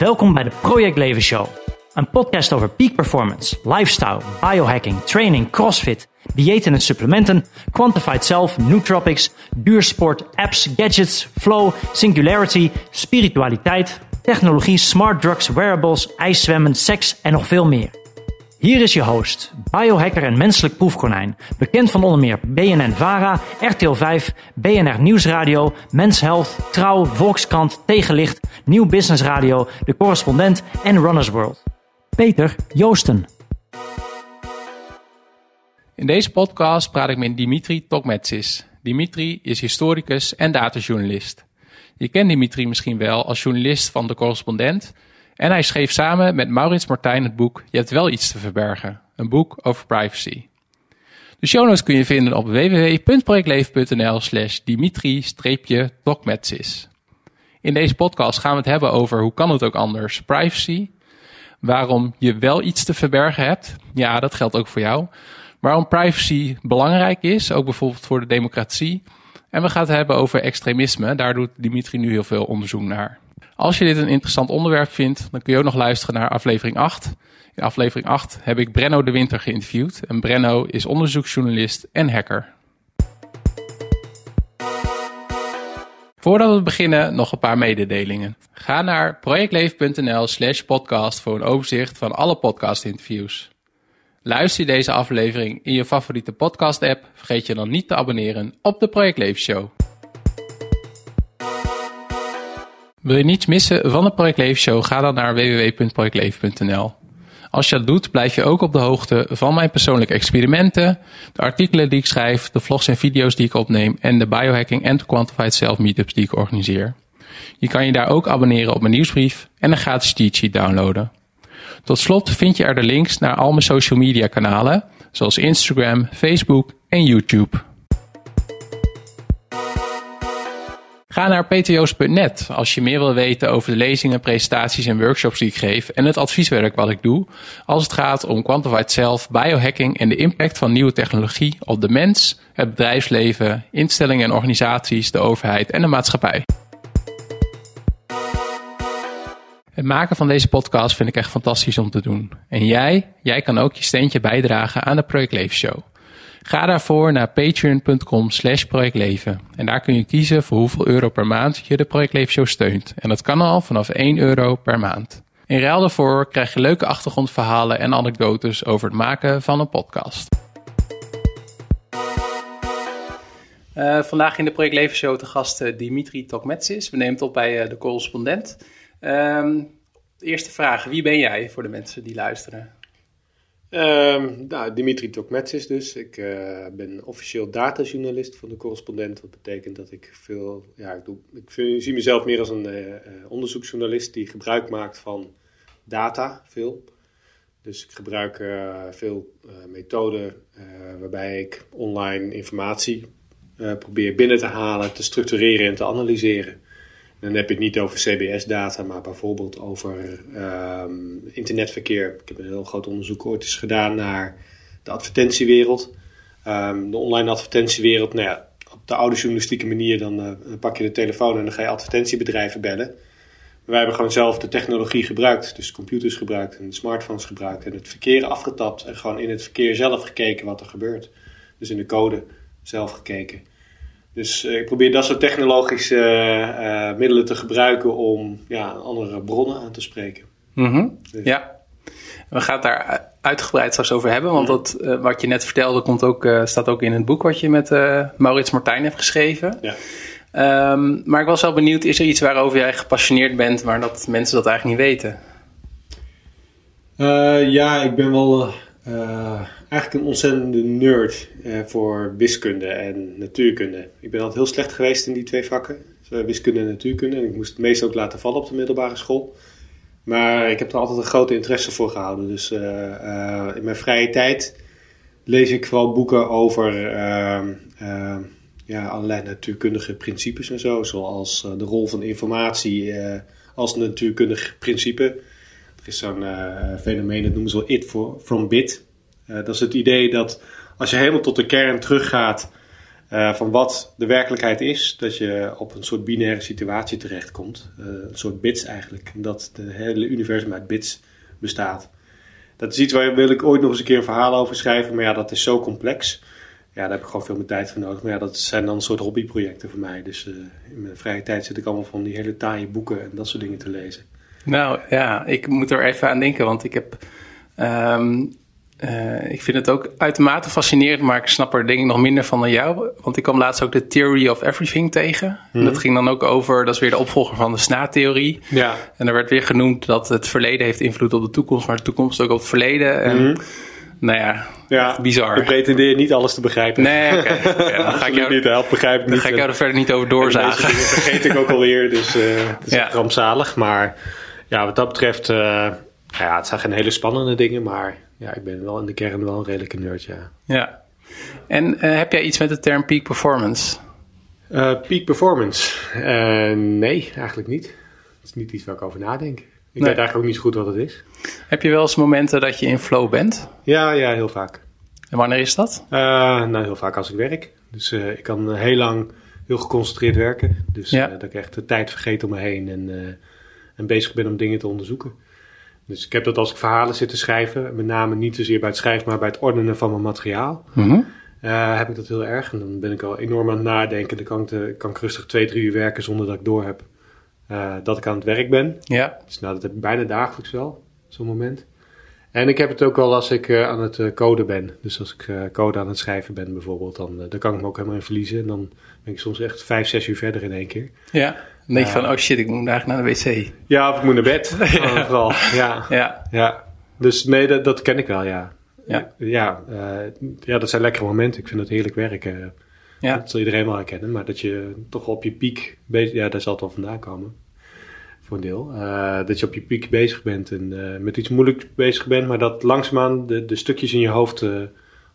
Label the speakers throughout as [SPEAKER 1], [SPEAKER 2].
[SPEAKER 1] Welkom bij de Project Leven Show. Een podcast over peak performance, lifestyle, biohacking, training, crossfit, diëten en supplementen, quantified self, nootropics, duursport, apps, gadgets, flow, singularity, spiritualiteit, technologie, smart drugs, wearables, ijszwemmen, seks en nog veel meer. Hier is je host, biohacker en menselijk proefkonijn. Bekend van onder meer BNN Vara, RTL 5, BNR Nieuwsradio, Mens Health, Trouw, Volkskrant, Tegenlicht, Nieuw Business Radio, De Correspondent en Runners World. Peter Joosten.
[SPEAKER 2] In deze podcast praat ik met Dimitri Tokmetsis. Dimitri is historicus en datajournalist. Je kent Dimitri misschien wel als journalist van De Correspondent en hij schreef samen met Maurits Martijn het boek Je hebt wel iets te verbergen. Een boek over privacy. De show notes kun je vinden op www.projectleven.nl slash dimitri-tokmetsis. In deze podcast gaan we het hebben over hoe kan het ook anders, privacy. Waarom je wel iets te verbergen hebt. Ja, dat geldt ook voor jou. Waarom privacy belangrijk is, ook bijvoorbeeld voor de democratie. En we gaan het hebben over extremisme. Daar doet Dimitri nu heel veel onderzoek naar. Als je dit een interessant onderwerp vindt, dan kun je ook nog luisteren naar aflevering 8. In aflevering 8 heb ik Brenno de Winter geïnterviewd. En Brenno is onderzoeksjournalist en hacker. Voordat we beginnen, nog een paar mededelingen. Ga naar projectleven.nl slash podcast voor een overzicht van alle podcast-interviews. Luister je deze aflevering in je favoriete podcast-app, vergeet je dan niet te abonneren op de Project Show. Wil je niets missen van de Project Leven Show? Ga dan naar www.projectleven.nl. Als je dat doet, blijf je ook op de hoogte van mijn persoonlijke experimenten, de artikelen die ik schrijf, de vlogs en video's die ik opneem en de biohacking en de quantified self meetups die ik organiseer. Je kan je daar ook abonneren op mijn nieuwsbrief en een gratis cheat sheet downloaden. Tot slot vind je er de links naar al mijn social media kanalen, zoals Instagram, Facebook en YouTube. Ga naar pto's.net als je meer wil weten over de lezingen, presentaties en workshops die ik geef en het advieswerk wat ik doe als het gaat om quantified self, biohacking en de impact van nieuwe technologie op de mens, het bedrijfsleven, instellingen en organisaties, de overheid en de maatschappij. Het maken van deze podcast vind ik echt fantastisch om te doen. En jij, jij kan ook je steentje bijdragen aan de Project Leven Show. Ga daarvoor naar patreon.com slash projectleven. En daar kun je kiezen voor hoeveel euro per maand je de Project Show steunt. En dat kan al vanaf 1 euro per maand. In ruil daarvoor krijg je leuke achtergrondverhalen en anekdotes over het maken van een podcast. Uh, vandaag in de Project Show te gast uh, Dimitri Tokmetsis. We nemen het op bij uh, de correspondent. Ehm, eerste vraag, wie ben jij voor de mensen die luisteren?
[SPEAKER 3] Um, nou, Dimitri Tokmetsis dus. Ik uh, ben officieel datajournalist van de correspondent. Dat betekent dat ik veel, ja, ik, doe, ik zie mezelf meer als een uh, onderzoeksjournalist die gebruik maakt van data, veel. Dus ik gebruik veel methoden waarbij ik online informatie probeer binnen te halen, te structureren en te analyseren. Dan heb ik niet over CBS-data, maar bijvoorbeeld over um, internetverkeer. Ik heb een heel groot onderzoek ooit eens gedaan naar de advertentiewereld. Um, de online advertentiewereld, nou ja, op de oude journalistieke manier, dan uh, pak je de telefoon en dan ga je advertentiebedrijven bellen. Maar wij hebben gewoon zelf de technologie gebruikt, dus computers gebruikt en smartphones gebruikt en het verkeer afgetapt en gewoon in het verkeer zelf gekeken wat er gebeurt. Dus in de code zelf gekeken. Dus uh, ik probeer dat soort technologische uh, middelen te gebruiken om ja, andere bronnen aan te spreken.
[SPEAKER 2] Mm -hmm. dus. Ja, we gaan het daar uitgebreid straks over hebben. Want dat, uh, wat je net vertelde komt ook, staat ook in het boek wat je met Maurits Martijn hebt geschreven. Ja. Um, maar ik was wel benieuwd, is er iets waarover jij gepassioneerd bent, maar dat mensen dat eigenlijk niet weten?
[SPEAKER 3] ja, ik ben wel eigenlijk een ontzettende nerd uh, voor wiskunde en natuurkunde. Ik ben altijd heel slecht geweest in die twee vakken, dus, wiskunde en natuurkunde. En ik moest het meest ook laten vallen op de middelbare school. Maar ik heb er altijd een grote interesse voor gehouden. Dus uh, in mijn vrije tijd lees ik vooral boeken over ehm, ehm, ja, allerlei natuurkundige principes en zo. Zoals de rol van informatie als natuurkundig principe. Er is zo'n fenomeen, dat noemen ze wel it for, from bit. Uh, dat is het idee dat als je helemaal tot de kern teruggaat eh, van wat de werkelijkheid is, dat je op een soort binaire situatie terechtkomt. Uh, een soort bits eigenlijk. Dat het hele universum uit bits bestaat. Dat is iets waar wil ik ooit nog eens een keer een verhaal over schrijven, maar ja, dat is zo complex. Ja, daar heb ik gewoon veel meer tijd voor nodig. Maar ja, dat zijn dan een soort hobbyprojecten voor mij. Dus in mijn vrije tijd zit ik allemaal van die hele taaie boeken en dat soort dingen te lezen.
[SPEAKER 2] Nou ja, ik moet er even aan denken, want ik heb um, uh, ik vind het ook uitermate fascinerend, maar ik snap er denk ik nog minder van dan jou. Want ik kwam laatst ook de Theory of Everything tegen. Dat ging dan ook over, dat is weer de opvolger van de SNA-theorie.
[SPEAKER 3] Ja.
[SPEAKER 2] En er werd weer genoemd dat het verleden heeft invloed op de toekomst, maar de toekomst ook op het verleden. En, mm Nou ja,
[SPEAKER 3] ja,
[SPEAKER 2] bizar.
[SPEAKER 3] Ik pretendeer niet alles te begrijpen.
[SPEAKER 2] Nee, oké. Okay. Ja, dan ga ik jou,
[SPEAKER 3] niet helpen, begrijp ik
[SPEAKER 2] dan
[SPEAKER 3] niet.
[SPEAKER 2] ga ik jou er verder niet over doorzagen.
[SPEAKER 3] Dat vergeet ik ook alweer, dus uh, het is ja. rampzalig. Maar ja, wat dat betreft, uh, ja, het zijn geen hele spannende dingen, maar ja, ik ben wel in de kern wel een redelijke nerd, ja.
[SPEAKER 2] Ja. En uh, heb jij iets met de term peak performance?
[SPEAKER 3] Uh, peak performance? Uh, nee, eigenlijk niet. Het is niet iets waar ik over nadenk. Ik nee. weet eigenlijk ook niet zo goed wat het is.
[SPEAKER 2] Heb je wel eens momenten dat je in flow bent?
[SPEAKER 3] Ja, ja, heel vaak.
[SPEAKER 2] En wanneer is dat?
[SPEAKER 3] nou, heel vaak als ik werk. Dus ik kan heel lang heel geconcentreerd werken. Dus ja. dat ik echt de tijd vergeet om me heen en, en bezig ben om dingen te onderzoeken. Dus ik heb dat als ik verhalen zit te schrijven, met name niet zozeer bij het schrijven, maar bij het ordenen van mijn materiaal,
[SPEAKER 2] mm -hmm.
[SPEAKER 3] uh, heb ik dat heel erg. En dan ben ik al enorm aan het nadenken. Dan kan ik, de, kan ik rustig twee, drie uur werken zonder dat ik door heb uh, dat ik aan het werk ben.
[SPEAKER 2] Ja.
[SPEAKER 3] Dus nou, dat heb ik bijna dagelijks wel, zo'n moment. En ik heb het ook wel als ik uh, aan het coden ben. Dus als ik code aan het schrijven ben bijvoorbeeld, dan, dan kan ik me ook helemaal in verliezen. En dan ben ik soms echt vijf, zes uur verder in één keer.
[SPEAKER 2] Ja. Dan denk je van, oh shit, ik moet eigenlijk naar de wc.
[SPEAKER 3] Ja, of ik moet naar bed.
[SPEAKER 2] ja.
[SPEAKER 3] Vooral, ja.
[SPEAKER 2] Ja.
[SPEAKER 3] ja. Dus nee, dat, dat ken ik wel, ja.
[SPEAKER 2] Ja.
[SPEAKER 3] Ja, uh, ja, dat zijn lekkere momenten. Ik vind het heerlijk werken.
[SPEAKER 2] Ja.
[SPEAKER 3] Dat zal iedereen wel herkennen. Maar dat je toch op je piek bezig... Ja, daar zal het wel vandaan komen. Voor een deel. Uh, dat je op je piek bezig bent en uh, met iets moeilijks bezig bent. Maar dat langzaamaan de, de stukjes in je hoofd...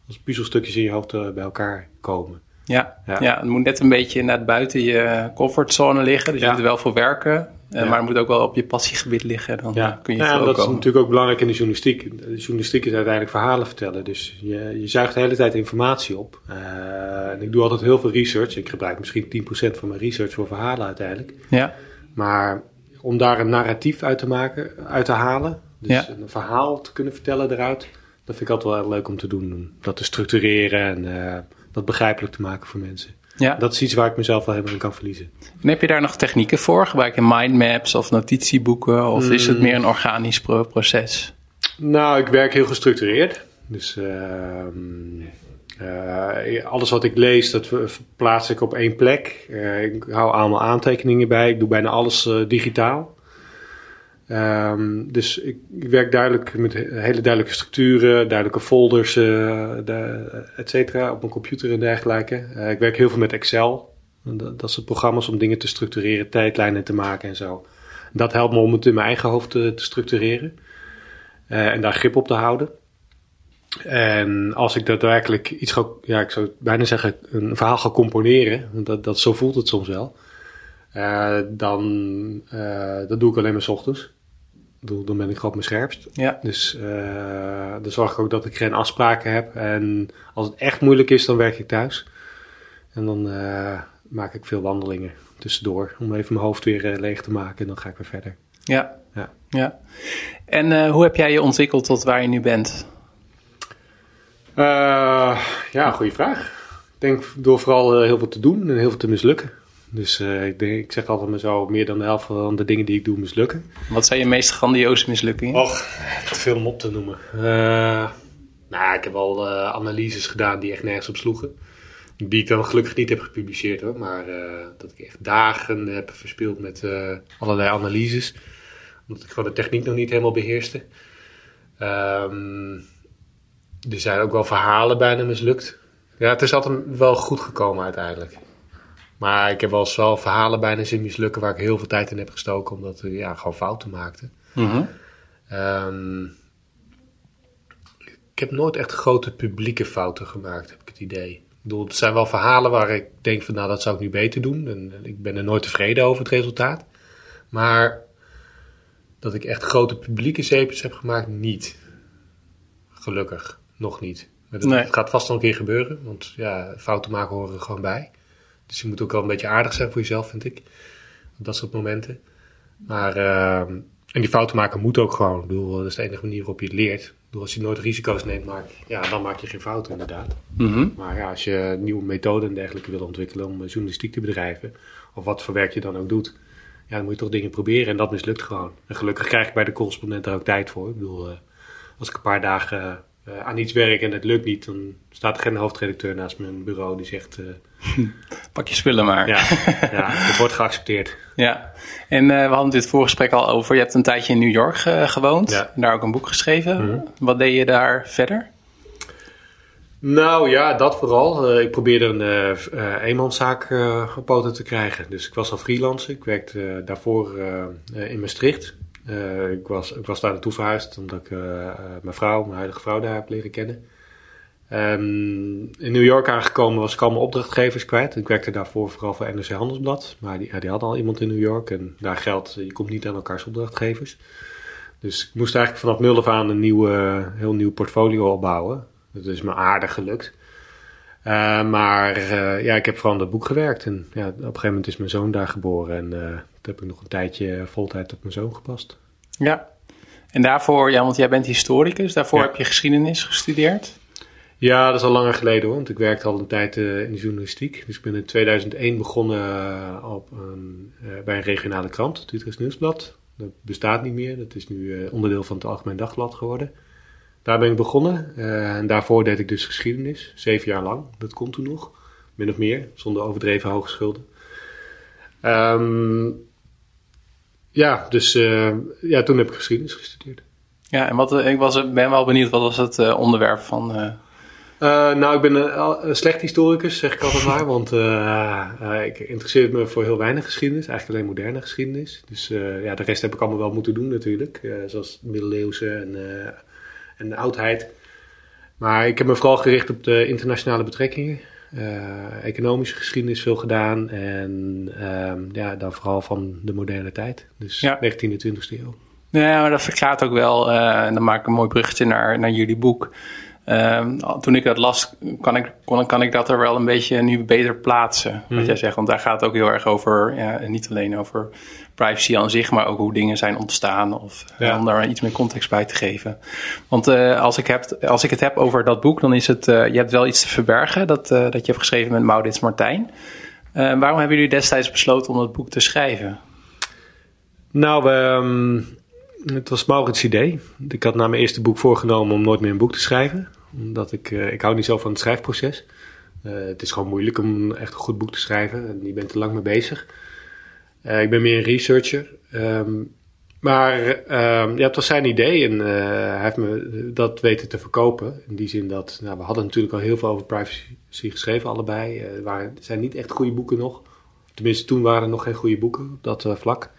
[SPEAKER 3] als puzzelstukjes in je hoofd bij elkaar komen.
[SPEAKER 2] Ja, ja. ja, het moet net een beetje inderdaad buiten je comfortzone liggen. Dus je
[SPEAKER 3] Ja.
[SPEAKER 2] moet er wel voor werken. eh,
[SPEAKER 3] Ja.
[SPEAKER 2] Maar het moet ook wel op je passiegebied liggen. Dan eh, kun je
[SPEAKER 3] ja, dat is natuurlijk ook belangrijk in de journalistiek. De journalistiek is uiteindelijk verhalen vertellen. Dus je, je zuigt de hele tijd informatie op. Eh, en ik doe altijd heel veel research. Ik gebruik misschien 10% van mijn research voor verhalen uiteindelijk.
[SPEAKER 2] Ja,
[SPEAKER 3] Maar om daar een narratief uit te maken, uit te halen. Dus
[SPEAKER 2] Ja.
[SPEAKER 3] een verhaal te kunnen vertellen eruit. Dat vind ik altijd wel heel leuk om te doen. Om dat te structureren en eh, dat begrijpelijk te maken voor mensen.
[SPEAKER 2] ja.
[SPEAKER 3] Dat is iets waar ik mezelf wel helemaal in kan verliezen.
[SPEAKER 2] En heb je daar nog technieken voor? Gebruik je mindmaps of notitieboeken? Of is
[SPEAKER 3] Mm.
[SPEAKER 2] het meer een organisch pro- proces?
[SPEAKER 3] Nou, ik werk heel gestructureerd. Dus ehm, eh, alles wat ik lees, dat plaats ik op één plek. Eh, ik hou allemaal aantekeningen bij. Ik doe bijna alles eh, digitaal. Ehm, dus ik, ik werk duidelijk met he- hele duidelijke structuren, duidelijke folders, de, et cetera, op mijn computer en dergelijke. Eh, ik werk heel veel met Excel. Dat, dat soort programma's om dingen te structureren, tijdlijnen te maken en zo. Dat helpt me om het in mijn eigen hoofd te, structureren. Eh, en daar grip op te houden. En als ik daadwerkelijk iets ga, ja, ik zou bijna zeggen, een verhaal ga componeren, dat, dat, zo voelt het soms wel, dan dat doe ik alleen maar 's ochtends. Bedoel, Dan ben ik gewoon op mijn scherpst.
[SPEAKER 2] Ja,
[SPEAKER 3] Dus eh, dan zorg ik ook dat ik geen afspraken heb. En als het echt moeilijk is, dan werk ik thuis. En dan eh, maak ik veel wandelingen tussendoor om even mijn hoofd weer eh, leeg te maken. En dan ga ik weer verder.
[SPEAKER 2] ja,
[SPEAKER 3] Ja.
[SPEAKER 2] ja. En hoe heb jij je ontwikkeld tot waar je nu bent?
[SPEAKER 3] Eh, ja, goede vraag. Ik denk door vooral heel veel te doen en heel veel te mislukken. Dus eh, ik, denk, ik zeg altijd maar zo, meer dan de helft van de dingen die ik doe mislukken.
[SPEAKER 2] Wat zijn je meest grandioze mislukkingen?
[SPEAKER 3] Och, te veel om op te noemen. Eh, nou, ik heb al eh, analyses gedaan die echt nergens op sloegen. Die ik dan gelukkig niet heb gepubliceerd hoor. Maar dat ik echt dagen heb verspild met allerlei analyses. Omdat ik gewoon de techniek nog niet helemaal beheerste. Ehm, er zijn ook wel verhalen bijna mislukt. Ja, het is altijd wel goed gekomen uiteindelijk. Maar ik heb wel eens wel verhalen bijna zien mislukken waar ik heel veel tijd in heb gestoken. Omdat ik ja, gewoon fouten maakte.
[SPEAKER 2] Mhm.
[SPEAKER 3] Ehm, ik heb nooit echt grote publieke fouten gemaakt, heb ik het idee. Ik bedoel, het zijn wel verhalen waar ik denk van, nou, dat zou ik nu beter doen. En ik ben er nooit tevreden over het resultaat. Maar dat ik echt grote publieke zeepjes heb gemaakt, niet. Gelukkig, nog niet. Maar dat
[SPEAKER 2] Nee.
[SPEAKER 3] gaat vast nog een keer gebeuren, want ja, fouten maken horen er gewoon bij. Dus je moet ook wel een beetje aardig zijn voor jezelf, vind ik. Dat soort momenten. Maar, ehm, en die fouten maken moet ook gewoon. Ik bedoel, dat is de enige manier waarop je het leert. Ik bedoel, als je nooit risico's neemt, maak, ja, dan maak je geen fouten inderdaad.
[SPEAKER 2] Mhm.
[SPEAKER 3] Maar ja, als je nieuwe methoden en dergelijke wil ontwikkelen om journalistiek te bedrijven, of wat voor werk je dan ook doet, ja, dan moet je toch dingen proberen en dat mislukt gewoon. En gelukkig krijg ik bij de correspondent daar ook tijd voor. Ik bedoel, eh, als ik een paar dagen eh, aan iets werk en het lukt niet, dan staat er geen hoofdredacteur naast mijn bureau die zegt, eh,
[SPEAKER 2] Pak je spullen maar.
[SPEAKER 3] ja, ja, het wordt geaccepteerd.
[SPEAKER 2] Ja, en eh, we hadden dit voorgesprek al over. Je hebt een tijdje in New York gewoond.
[SPEAKER 3] Ja.
[SPEAKER 2] En daar ook een boek geschreven.
[SPEAKER 3] Mhm.
[SPEAKER 2] Wat deed je daar verder?
[SPEAKER 3] Nou ja, dat vooral. Ik probeerde een eenmanszaak op poten te krijgen. Dus ik was al freelancer. Ik werkte daarvoor in Maastricht. Eh, ik, was, ik was daar naartoe verhuisd omdat ik eh, eh, mijn vrouw, mijn huidige vrouw, daar heb leren kennen. Ehm, in New York aangekomen was ik al mijn opdrachtgevers kwijt. Ik werkte daarvoor vooral voor NRC Handelsblad. Maar die, ja, die hadden al iemand in New York. En daar geldt, je komt niet aan elkaars opdrachtgevers. Dus ik moest eigenlijk vanaf nul af aan een nieuwe, heel nieuw portfolio opbouwen. Dat is me aardig gelukt. Eh, maar eh, ja, ik heb vooral aan dat boek gewerkt. En ja, op een gegeven moment is mijn zoon daar geboren. En eh toen heb ik nog een tijdje voltijd op mijn zoon gepast.
[SPEAKER 2] Ja. En daarvoor, ja, want jij bent historicus. Daarvoor
[SPEAKER 3] Ja.
[SPEAKER 2] heb je geschiedenis gestudeerd.
[SPEAKER 3] Ja, dat is al langer geleden hoor. Want ik werkte al een tijd in de journalistiek. Dus ik ben in 2001 begonnen op een, bij een regionale krant, het Utrechts Nieuwsblad. Dat bestaat niet meer. Dat is nu onderdeel van het Algemeen Dagblad geworden. Daar ben ik begonnen. Eh, en daarvoor deed ik dus geschiedenis. Zeven jaar lang. Dat kon toen nog. Min of meer. Zonder overdreven hoge schulden. Ehm, ja, dus eh, ja, toen heb ik geschiedenis gestudeerd.
[SPEAKER 2] Ja, en wat, eh, ik was, ben wel benieuwd, wat was het onderwerp van...
[SPEAKER 3] nou, ik ben een, slecht historicus, zeg ik altijd maar. Want ik interesseer me voor heel weinig geschiedenis. Eigenlijk alleen moderne geschiedenis. Dus ja, de rest heb ik allemaal wel moeten doen natuurlijk. zoals middeleeuwse en, en de oudheid. Maar ik heb me vooral gericht op de internationale betrekkingen. Eh, economische geschiedenis veel gedaan. En ehm, ja, dan vooral van de moderne tijd. Dus
[SPEAKER 2] Ja.
[SPEAKER 3] 19e en 20e eeuw.
[SPEAKER 2] Ja, maar dat verklaart ook wel, eh, en dan maak ik een mooi bruggetje naar, naar jullie boek. Ehm, toen ik dat las, kan ik, kon, kan ik dat er wel een beetje nu beter plaatsen. Wat
[SPEAKER 3] Mhm.
[SPEAKER 2] jij zegt, want daar gaat het ook heel erg over, ja, niet alleen over privacy aan zich, maar ook hoe dingen zijn ontstaan. Of
[SPEAKER 3] Ja.
[SPEAKER 2] om daar iets meer context bij te geven. Want eh, als, ik heb, als ik het heb over dat boek, dan is het, eh, je hebt wel iets te verbergen, dat, eh, dat je hebt geschreven met Maurits Martijn. Waarom hebben jullie destijds besloten om dat boek te schrijven?
[SPEAKER 3] Nou, ehm, het was Maurits' idee. Ik had na mijn eerste boek voorgenomen om nooit meer een boek te schrijven. Omdat ik, eh, ik hou niet zo van het schrijfproces. Eh, het is gewoon moeilijk om echt een goed boek te schrijven. En je bent er lang mee bezig. Eh, ik ben meer een researcher. Ehm, maar ehm, ja, het was zijn idee en hij heeft me dat weten te verkopen. In die zin dat, nou, we hadden natuurlijk al heel veel over privacy geschreven, allebei. Er zijn niet echt goede boeken nog. Tenminste, toen waren er nog geen goede boeken op dat vlak.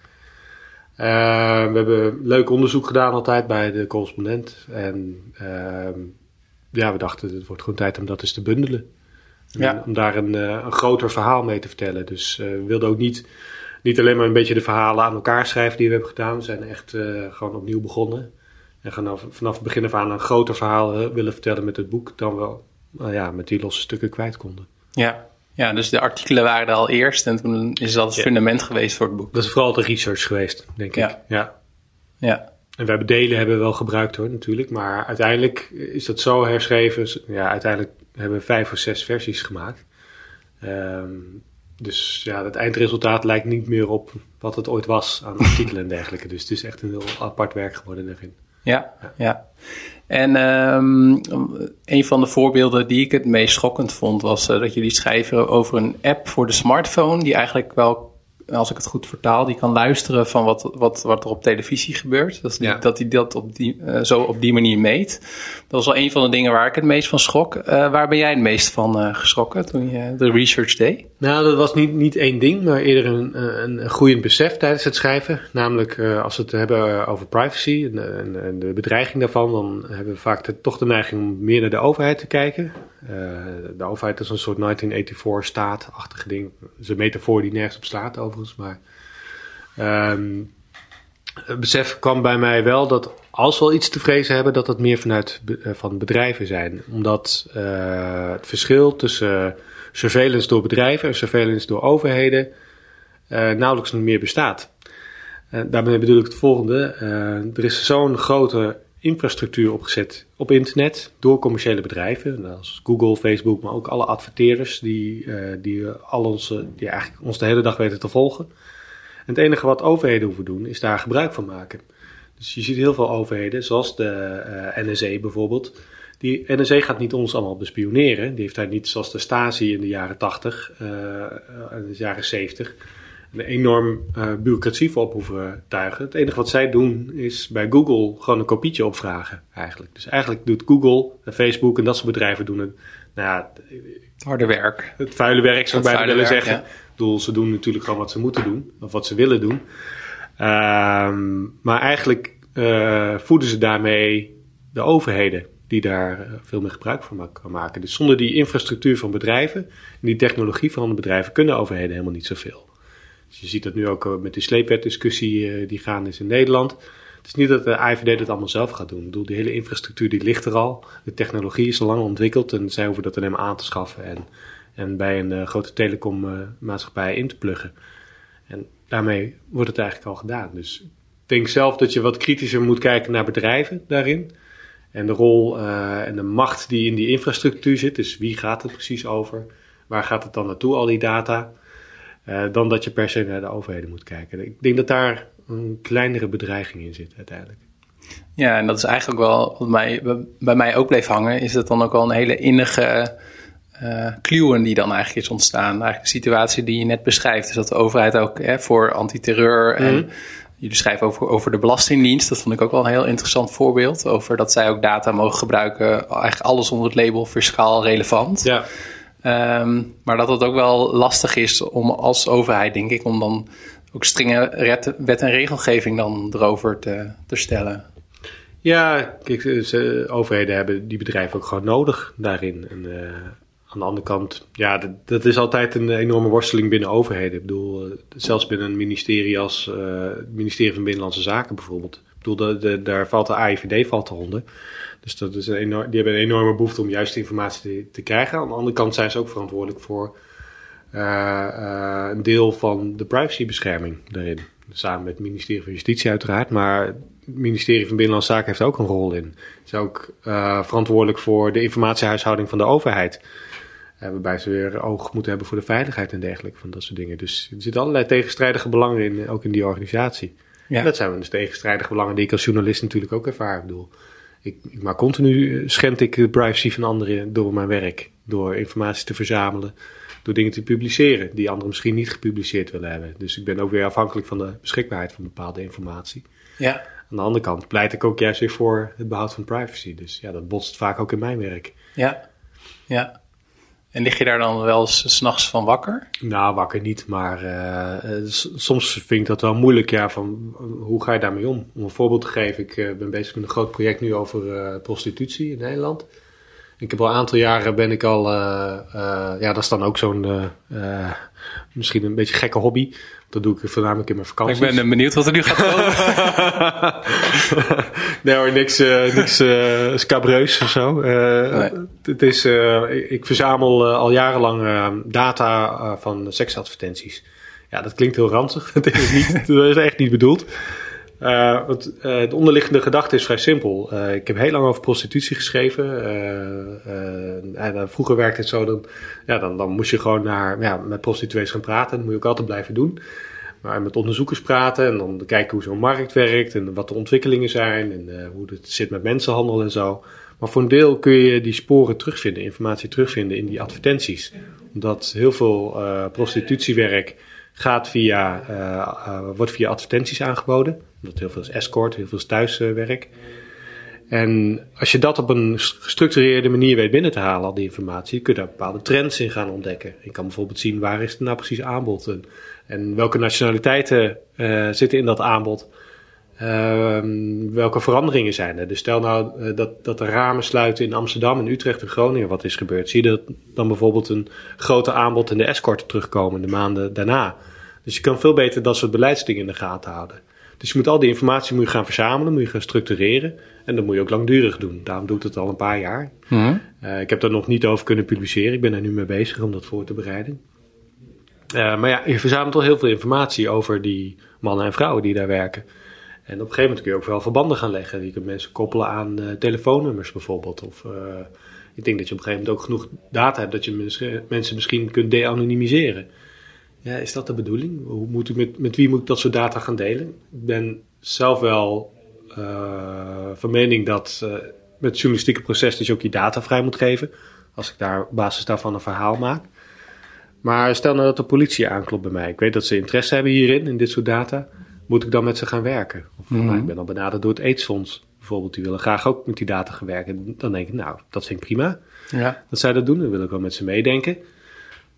[SPEAKER 3] Eh, we hebben leuk onderzoek gedaan altijd bij de correspondent. En ehm, ja, we dachten het wordt gewoon tijd om dat eens te bundelen.
[SPEAKER 2] Ja.
[SPEAKER 3] Om daar een, eh, een groter verhaal mee te vertellen. Dus eh, we wilden ook niet, niet alleen maar een beetje de verhalen aan elkaar schrijven die we hebben gedaan. We zijn echt eh, gewoon opnieuw begonnen. En vanaf, vanaf het begin af aan een groter verhaal willen vertellen met het boek. Dan we nou ja, met die losse stukken kwijt konden.
[SPEAKER 2] Ja. ja, dus de artikelen waren er al eerst en toen is dat het
[SPEAKER 3] Ja.
[SPEAKER 2] fundament geweest voor het boek.
[SPEAKER 3] Dat is vooral de research geweest, denk
[SPEAKER 2] Ja.
[SPEAKER 3] ik. Ja.
[SPEAKER 2] Ja,
[SPEAKER 3] En we hebben delen hebben we wel gebruikt hoor, natuurlijk. Maar uiteindelijk is dat zo herschreven. Ja, uiteindelijk hebben we vijf of zes versies gemaakt. Ehm, dus ja, het eindresultaat lijkt niet meer op wat het ooit was aan artikelen en dergelijke. Dus het is echt een heel apart werk geworden daarin.
[SPEAKER 2] ja, ja. En ehm, een van de voorbeelden die ik het meest schokkend vond, was eh, dat jullie schrijven over een app voor de smartphone, die eigenlijk wel, als ik het goed vertaal, die kan luisteren van wat, wat, wat er op televisie gebeurt. Dat, is die,
[SPEAKER 3] Ja.
[SPEAKER 2] dat hij dat op die, eh, zo op die manier meet. Dat was wel een van de dingen waar ik het meest van schrok. Eh, waar ben jij het meest van eh, geschrokken toen je de research deed?
[SPEAKER 3] Nou, dat was niet, niet één ding, maar eerder een, een, een groeiend besef tijdens het schrijven. Namelijk, eh, als we het hebben over privacy en, en, en de bedreiging daarvan, dan hebben we vaak de- toch de neiging om meer naar de overheid te kijken. Eh, de overheid is een soort 1984-staat-achtige ding. Dat is een metafoor die nergens op slaat overigens, maar... ehm, het besef kwam bij mij wel dat als we al iets te vrezen hebben, dat dat meer vanuit be- van bedrijven zijn. Omdat eh, het verschil tussen surveillance door bedrijven en surveillance door overheden eh, nauwelijks meer bestaat. Uh, daarmee bedoel ik het volgende. Uh, er is zo'n grote infrastructuur opgezet op internet door commerciële bedrijven, als Google, Facebook, maar ook alle adverteerders die, uh, die, al onze, die eigenlijk ons de hele dag weten te volgen. En het enige wat overheden hoeven doen is daar gebruik van maken. Dus je ziet heel veel overheden, zoals de NSE bijvoorbeeld. Die NSE gaat niet ons allemaal bespioneren. Die heeft daar niet zoals de Stasi in de jaren 80 en de jaren 70 een enorm uh, bureaucratie voor op hoeven tuigen. Het enige wat zij doen is bij Google gewoon een kopietje opvragen eigenlijk. Dus eigenlijk doet Google en Facebook en dat soort bedrijven doen het, nou ja,
[SPEAKER 2] het harde werk.
[SPEAKER 3] Het vuile werk zou ik bijna willen
[SPEAKER 2] werk,
[SPEAKER 3] zeggen.
[SPEAKER 2] Ja.
[SPEAKER 3] Ik bedoel, ze doen natuurlijk gewoon wat ze moeten doen of wat ze willen doen. Um, maar eigenlijk uh, voeden ze daarmee de overheden die daar veel meer gebruik van kan maken. Dus zonder die infrastructuur van bedrijven en die technologie van de bedrijven kunnen overheden helemaal niet zoveel. Dus je ziet dat nu ook met die sleepwetdiscussie uh, die gaan is in Nederland. Het is niet dat de AIVD dat allemaal zelf gaat doen. Ik bedoel, die hele infrastructuur die ligt er al. De technologie is al lang ontwikkeld en zij hoeven dat alleen maar aan te schaffen en, en bij een grote telecommaatschappij in te pluggen. En daarmee wordt het eigenlijk al gedaan. Dus ik denk zelf dat je wat kritischer moet kijken naar bedrijven daarin. En de rol en de macht die in die infrastructuur zit. Dus wie gaat het precies over? Waar gaat het dan naartoe, al die data? Uh, dan dat je per se naar de overheden moet kijken. Ik denk dat daar een kleinere bedreiging in zit uiteindelijk.
[SPEAKER 2] Ja, en dat is eigenlijk wel wat mij, bij mij ook bleef hangen, is dat dan ook wel een hele innige uh, kluwen die dan eigenlijk is ontstaan. Eigenlijk de situatie die je net beschrijft. Dus dat de overheid ook hè, voor antiterreur mm en jullie schrijven over, over de Belastingdienst. Dat vond ik ook wel een heel interessant voorbeeld. Over dat zij ook data mogen gebruiken. Eigenlijk alles onder het label fiscaal relevant.
[SPEAKER 3] Ja.
[SPEAKER 2] Um, maar dat het ook wel lastig is om als overheid, denk ik, om dan ook strenge wet en regelgeving dan erover te, te stellen.
[SPEAKER 3] Ja, kijk, overheden hebben die bedrijven ook gewoon nodig daarin. En, uh, aan de andere kant, ja, dat, is altijd een enorme worsteling binnen overheden. Ik bedoel, uh, zelfs binnen een ministerie als uh, het ministerie van Binnenlandse Zaken bijvoorbeeld. Ik bedoel, de, daar valt de AIVD valt eronder. Dus dat is een enorm, die hebben een enorme behoefte om juiste informatie te, te, krijgen. Aan de andere kant zijn ze ook verantwoordelijk voor uh, uh, een deel van de privacybescherming daarin. Samen met het ministerie van Justitie uiteraard. Maar het ministerie van Binnenlandse Zaken heeft ook een rol in. Ze is ook uh, verantwoordelijk voor de informatiehuishouding van de overheid. waarbij ze weer oog moeten hebben voor de veiligheid en dergelijke van dat soort dingen. Dus er zitten allerlei tegenstrijdige belangen in, ook in die organisatie. Ja. En dat zijn dus tegenstrijdige belangen die ik als journalist natuurlijk ook ervaar. Ik bedoel, ik, maar continu schend ik de privacy van anderen door mijn werk. Door informatie te verzamelen. Door dingen te publiceren die anderen misschien niet gepubliceerd willen hebben. Dus ik ben ook weer afhankelijk van de beschikbaarheid van bepaalde informatie.
[SPEAKER 2] Ja.
[SPEAKER 3] Aan de andere kant pleit ik ook juist weer voor het behoud van privacy. Dus ja, dat botst vaak ook in mijn werk.
[SPEAKER 2] Ja, ja. En lig je daar dan wel eens s'nachts van wakker?
[SPEAKER 3] Nou, wakker niet, maar uh, soms vind ik dat wel moeilijk. Ja, van hoe ga je daarmee om? Om een voorbeeld te geven, ik ben bezig met een groot project nu over prostitutie in Nederland. Ik heb al een aantal jaren ben ik al, ja, dat is dan ook zo'n, misschien een beetje gekke hobby. Dat doe ik voornamelijk in mijn vakantie.
[SPEAKER 2] Ik ben benieuwd wat er nu gaat
[SPEAKER 3] komen. nee hoor, niks, uh, niks uh, scabreus of zo. Uh, nee. Het is, ik verzamel al jarenlang data van seksadvertenties. Ja, dat klinkt heel ranzig. dat is, niet, dat is echt niet bedoeld. Want, de onderliggende gedachte is vrij simpel. ik heb heel lang over prostitutie geschreven. vroeger werkte het zo, dan, ja, dan, dan moest je gewoon naar, ja, met prostituees gaan praten. Dat moet je ook altijd blijven doen. Maar met onderzoekers praten en dan kijken hoe zo'n markt werkt en wat de ontwikkelingen zijn en hoe het zit met mensenhandel en zo. Maar voor een deel kun je die sporen terugvinden, informatie terugvinden in die advertenties. Omdat heel veel prostitutiewerk gaat via, wordt via advertenties aangeboden. Omdat heel veel is escort, heel veel is thuiswerk. En als je dat op een gestructureerde manier weet binnen te halen, al die informatie, kun je daar bepaalde trends in gaan ontdekken. Je kan bijvoorbeeld zien waar is nou precies aanbod en, en welke nationaliteiten uh, zitten in dat aanbod. Uh, welke veranderingen zijn er? Dus stel nou uh, dat, dat de ramen sluiten in Amsterdam, in Utrecht en Groningen. Wat is gebeurd? Zie je dat dan bijvoorbeeld een grote aanbod in de escort terugkomen de maanden daarna? Dus je kan veel beter dat soort beleidsdingen in de gaten houden. Dus je moet al die informatie moet je gaan verzamelen, moet je gaan structureren. En dat moet je ook langdurig doen. Daarom doe ik het al een paar jaar.
[SPEAKER 2] Mhm.
[SPEAKER 3] Uh, ik heb daar nog niet over kunnen publiceren. Ik ben er nu mee bezig om dat voor te bereiden. Uh, maar ja, je verzamelt al heel veel informatie over die mannen en vrouwen die daar werken. En op een gegeven moment kun je ook wel verbanden gaan leggen. Je kunt mensen koppelen aan uh, telefoonnummers bijvoorbeeld. Of ik denk dat je op een gegeven moment ook genoeg data hebt dat je mensen misschien kunt de-anonymiseren. Ja, is dat de bedoeling? Hoe moet ik met, met wie moet ik dat soort data gaan delen? Ik ben zelf wel uh, van mening dat uh, met het journalistieke proces dus ook je data vrij moet geven. Als ik daar op basis daarvan een verhaal maak. Maar stel nou dat de politie aanklopt bij mij. Ik weet dat ze interesse hebben hierin, in dit soort data. Moet ik dan met ze gaan werken? Of
[SPEAKER 2] Mhm.
[SPEAKER 3] nou, ik ben al benaderd door het AIDS-fonds bijvoorbeeld. Die willen graag ook met die data gaan werken. Dan denk ik, nou, dat vind ik prima
[SPEAKER 2] Ja.
[SPEAKER 3] dat zij dat doen. Dan wil ik wel met ze meedenken.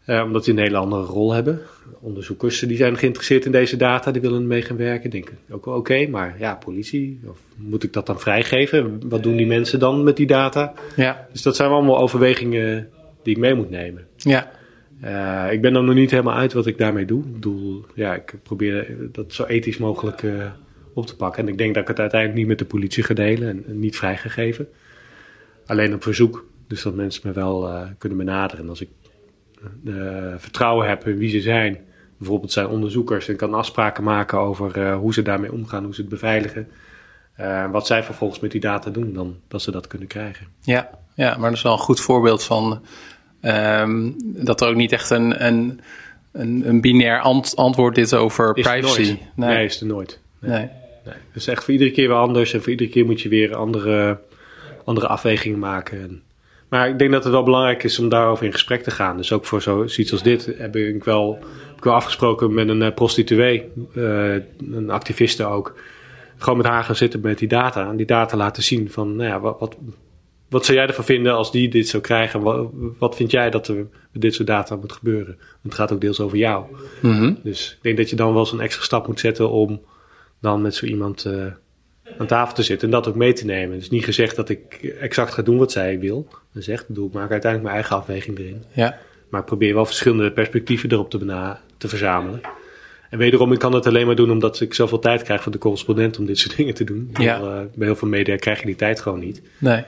[SPEAKER 3] Eh, omdat die een hele andere rol hebben. Onderzoekers die zijn geïnteresseerd in deze data, die willen mee gaan werken. Denk ik ook wel oké, maar ja, politie, of moet ik dat dan vrijgeven? Wat doen die mensen dan met die data?
[SPEAKER 2] Ja.
[SPEAKER 3] Dus dat zijn allemaal overwegingen die ik mee moet nemen.
[SPEAKER 2] Ja.
[SPEAKER 3] Uh, ik ben er nog niet helemaal uit wat ik daarmee doe. Ik bedoel, ja, ik probeer dat zo ethisch mogelijk uh, op te pakken. En ik denk dat ik het uiteindelijk niet met de politie ga delen en, en niet vrijgegeven. Alleen op verzoek. Dus dat mensen me wel uh, kunnen benaderen. En als ik vertrouwen heb in wie ze zijn, bijvoorbeeld zijn onderzoekers, en kan afspraken maken over uh, hoe ze daarmee omgaan, hoe ze het beveiligen. Uh, wat zij vervolgens met die data doen, dan dat ze dat kunnen krijgen.
[SPEAKER 2] Ja, ja maar dat is wel een goed voorbeeld van um, dat er ook niet echt een, een, een, een binair ant antwoord is over
[SPEAKER 3] is
[SPEAKER 2] privacy.
[SPEAKER 3] Nee. nee, is er nooit.
[SPEAKER 2] Nee. nee.
[SPEAKER 3] nee. Het is echt voor iedere keer weer anders en voor iedere keer moet je weer andere, andere afwegingen maken. En, maar ik denk dat het wel belangrijk is om daarover in gesprek te gaan. Dus ook voor zoiets als dit heb ik wel, heb ik wel afgesproken met een uh, prostituee, uh, een activiste ook. Gewoon met haar gaan zitten met die data. En die data laten zien van, nou ja, wat, wat, wat zou jij ervan vinden als die dit zou krijgen? Wat, wat vind jij dat er met dit soort data moet gebeuren? Want het gaat ook deels over jou.
[SPEAKER 2] Mm -hmm.
[SPEAKER 3] Dus ik denk dat je dan wel zo'n extra stap moet zetten om dan met zo iemand uh, aan tafel te zitten en dat ook mee te nemen. Dus niet gezegd dat ik exact ga doen wat zij wil. Dat zegt, ik, bedoel, ik maak uiteindelijk mijn eigen afweging erin.
[SPEAKER 2] Ja.
[SPEAKER 3] Maar ik probeer wel verschillende perspectieven erop te, te verzamelen. En wederom, ik kan het alleen maar doen omdat ik zoveel tijd krijg van de correspondent om dit soort dingen te doen.
[SPEAKER 2] Ja.
[SPEAKER 3] Uh, bij heel veel media krijg je die tijd gewoon niet.
[SPEAKER 2] Nee.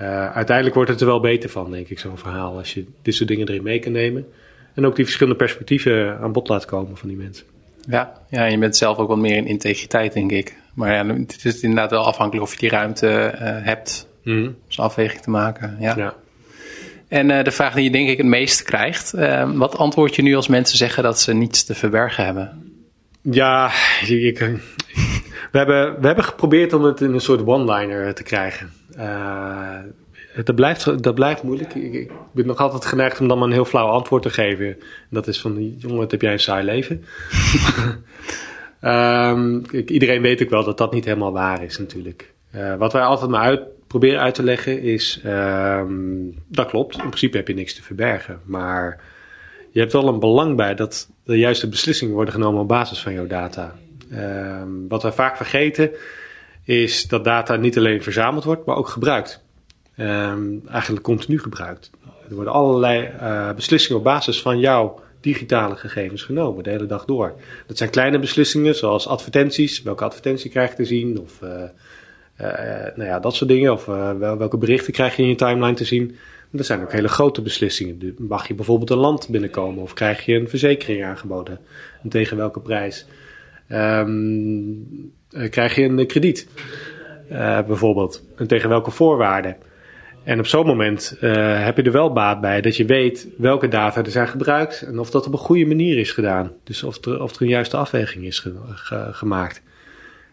[SPEAKER 3] Uh, uiteindelijk wordt het er wel beter van, denk ik, zo'n verhaal. Als je dit soort dingen erin mee kan nemen. En ook die verschillende perspectieven aan bod laat komen van die mensen.
[SPEAKER 2] Ja, ja en je bent zelf ook wat meer in integriteit, denk ik. Maar ja, het is inderdaad wel afhankelijk of je die ruimte uh, hebt
[SPEAKER 3] mm -hmm.
[SPEAKER 2] om zo'n afweging te maken. Ja.
[SPEAKER 3] ja.
[SPEAKER 2] En uh, de vraag die je denk ik het meest krijgt. Uh, wat antwoord je nu als mensen zeggen dat ze niets te verbergen hebben?
[SPEAKER 3] Ja, ik, we, hebben, we hebben geprobeerd om het in een soort one-liner te krijgen. Dat, blijft, dat blijft moeilijk. Ik, ik, ben nog altijd geneigd om dan maar een heel flauw antwoord te geven. En dat is van, jongen, wat heb jij een saai leven? um, ik, iedereen weet ook wel dat dat niet helemaal waar is natuurlijk. Uh, wat wij altijd maar proberen uit te leggen is, um, dat klopt. In principe heb je niks te verbergen. Maar je hebt wel een belang bij dat de juiste beslissingen worden genomen op basis van jouw data. Um, wat wij vaak vergeten is dat data niet alleen verzameld wordt, maar ook gebruikt. Um, eigenlijk continu gebruikt. Er worden allerlei uh, beslissingen op basis van jouw digitale gegevens genomen, de hele dag door. Dat zijn kleine beslissingen, zoals advertenties. Welke advertentie krijg je te zien? Of uh, uh, nou ja, dat soort dingen. Of welke berichten krijg je in je timeline te zien? Er zijn ook hele grote beslissingen. Mag je bijvoorbeeld een land binnenkomen? Of krijg je een verzekering aangeboden? En tegen welke prijs? Um, krijg je een krediet? Bijvoorbeeld. En tegen welke voorwaarden? En op zo'n moment uh, heb je er wel baat bij dat je weet welke data er zijn gebruikt en of dat op een goede manier is gedaan. Dus of er, of er een juiste afweging is ge, ge, gemaakt.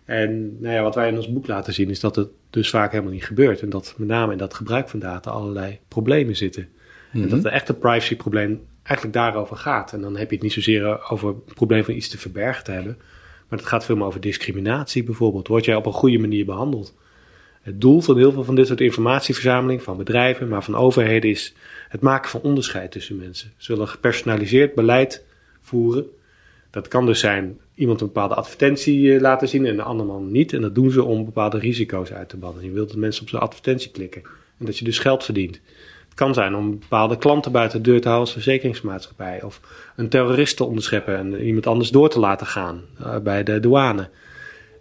[SPEAKER 3] En nou ja, wat wij in ons boek laten zien is dat het dus vaak helemaal niet gebeurt. En dat met name in dat gebruik van data allerlei problemen zitten. Mm -hmm. En dat het echte privacy-probleem eigenlijk daarover gaat. En dan heb je het niet zozeer over het probleem van iets te verbergen te hebben. Maar het gaat veel meer over discriminatie bijvoorbeeld. Word jij op een goede manier behandeld? Het doel van heel veel van dit soort informatieverzameling, van bedrijven, maar van overheden, is het maken van onderscheid tussen mensen. Ze willen gepersonaliseerd beleid voeren. Dat kan dus zijn iemand een bepaalde advertentie laten zien en de andere man niet. En dat doen ze om bepaalde risico's uit te bannen. Je wilt dat mensen op zijn advertentie klikken en dat je dus geld verdient. Het kan zijn om bepaalde klanten buiten de deur te houden als verzekeringsmaatschappij. Of een terrorist te onderscheppen en iemand anders door te laten gaan uh, bij de douane.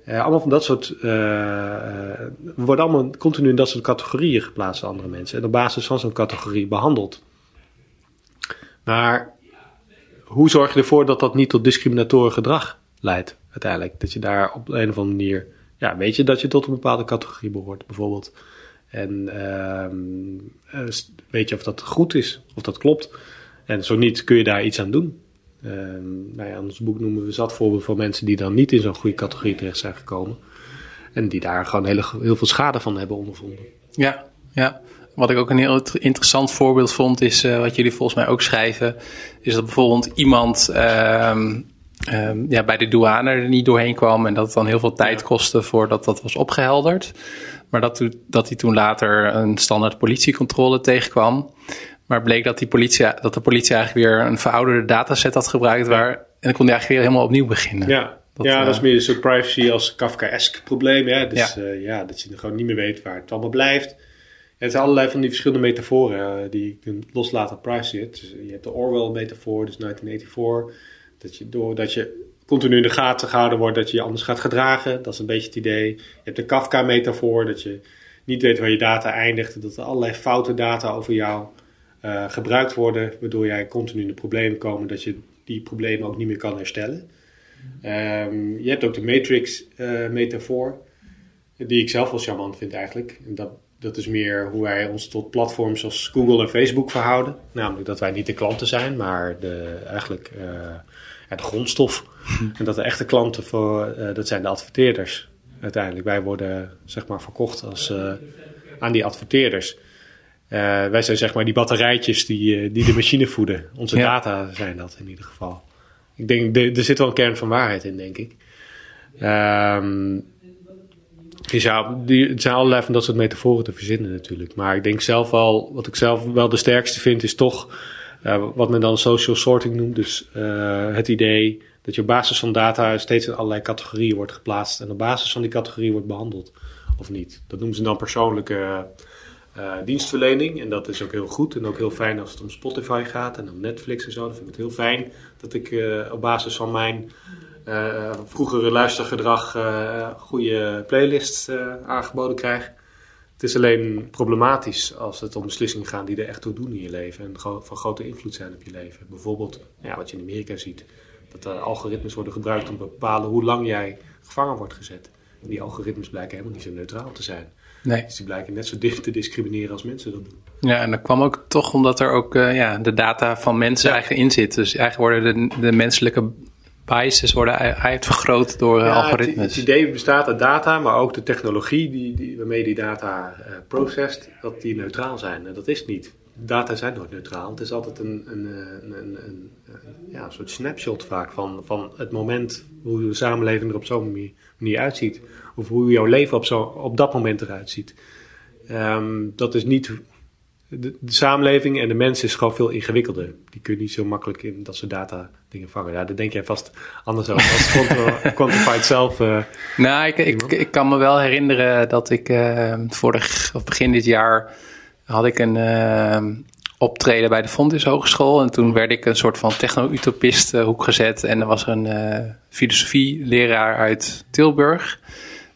[SPEAKER 3] Uh, allemaal van dat soort. Uh, we worden allemaal continu in dat soort categorieën geplaatst andere mensen. En op basis van zo'n categorie behandeld. Maar hoe zorg je ervoor dat dat niet tot discriminatorisch gedrag leidt, uiteindelijk? Dat je daar op een of andere manier. Ja, weet je dat je tot een bepaalde categorie behoort, bijvoorbeeld. En uh, weet je of dat goed is, of dat klopt. En zo niet, kun je daar iets aan doen. Uh, nou ja, in ons boek noemen we zat voorbeeld van mensen die dan niet in zo'n goede categorie terecht zijn gekomen. En die daar gewoon hele, heel veel schade van hebben ondervonden.
[SPEAKER 2] Ja, ja. Wat ik ook een heel interessant voorbeeld vond, is uh, wat jullie volgens mij ook schrijven, is dat bijvoorbeeld iemand uh, ja, bij de douane er niet doorheen kwam en dat het dan heel veel tijd kostte voordat dat was opgehelderd. Maar dat, dat hij toen later een standaard politiecontrole tegenkwam. Maar bleek dat, die politie, dat de politie eigenlijk weer een verouderde dataset had gebruikt. Waar, en dan kon hij eigenlijk weer helemaal opnieuw beginnen.
[SPEAKER 3] Ja, dat, ja, dat is meer zo'n privacy als Kafka-esque probleem. Ja? Dus ja. Uh, ja, dat je gewoon niet meer weet waar het allemaal blijft. En het zijn allerlei van die verschillende metaforen uh, die je kunt loslaten op privacy. Dus je hebt de Orwell-metafoor, dus 1984. Dat je doordat je continu in de gaten gehouden wordt dat je je anders gaat gedragen. Dat is een beetje het idee. Je hebt de Kafka-metafoor, dat je niet weet waar je data eindigt. Dat er allerlei foute data over jou uh, gebruikt worden, waardoor jij continu in de problemen komen dat je die problemen ook niet meer kan herstellen. Um, je hebt ook de Matrix-metafoor, uh, die ik zelf wel charmant vind eigenlijk. En dat, dat is meer hoe wij ons tot platforms als Google en Facebook verhouden. Namelijk dat wij niet de klanten zijn, maar de, eigenlijk uh, de grondstof. en dat de echte klanten voor, uh, dat zijn de adverteerders. Uiteindelijk, wij worden zeg maar verkocht als, aan die adverteerders. Uh, wij zijn zeg maar die batterijtjes die, die de machine voeden. Onze ja. data zijn dat in ieder geval. Ik denk, de, er zit wel een kern van waarheid in, denk ik. Um, je zou, die, het zijn allerlei van dat soort metaforen te verzinnen natuurlijk. Maar ik denk zelf wel, wat ik zelf wel de sterkste vind, is toch uh, wat men dan social sorting noemt. Dus uh, het idee dat je op basis van data steeds in allerlei categorieën wordt geplaatst. En op basis van die categorie wordt behandeld of niet. Dat noemen ze dan persoonlijke uh, dienstverlening. En dat is ook heel goed en ook heel fijn als het om Spotify gaat en om Netflix en zo. Dan vind ik het heel fijn dat ik op basis van mijn vroegere luistergedrag goede playlists aangeboden krijg. Het is alleen problematisch als het om beslissingen gaat die er echt toe doen in je leven en van grote invloed zijn op je leven. Bijvoorbeeld, ja, wat je in Amerika ziet, dat er algoritmes worden gebruikt om te bepalen hoe lang jij gevangen wordt gezet. En die algoritmes blijken helemaal niet zo neutraal te zijn. Nee. Dus die blijken net zo dicht te discrimineren als mensen dat doen.
[SPEAKER 2] Ja, en dat kwam ook toch omdat er ook uh, ja, de data van mensen ja. eigenlijk in zit. Dus eigenlijk worden de, de menselijke biases worden uitvergroot door ja, algoritmes.
[SPEAKER 3] Het, het, idee bestaat uit data, maar ook de technologie die, die, waarmee die data uh, processed, dat die neutraal zijn. En dat is niet. Data zijn nooit neutraal. Het is altijd een, een, een, een, ja, soort snapshot vaak van, van het moment hoe de samenleving er op zo'n manier, manier uitziet. Of hoe jouw leven op, zo, op dat moment eruit ziet. Um, dat is niet de, de, samenleving en de mens is gewoon veel ingewikkelder. Die kun je niet zo makkelijk in dat soort data dingen vangen. Ja, daar denk jij vast anders over als Quantified zelf. Uh,
[SPEAKER 2] nou, ik, ik, ik, kan me wel herinneren dat ik uh, vorig, of begin dit jaar had ik een uh, optreden bij de Fontys Hogeschool. En toen werd ik een soort van techno-utopist hoek gezet. En er was een filosofie-leraar uit Tilburg.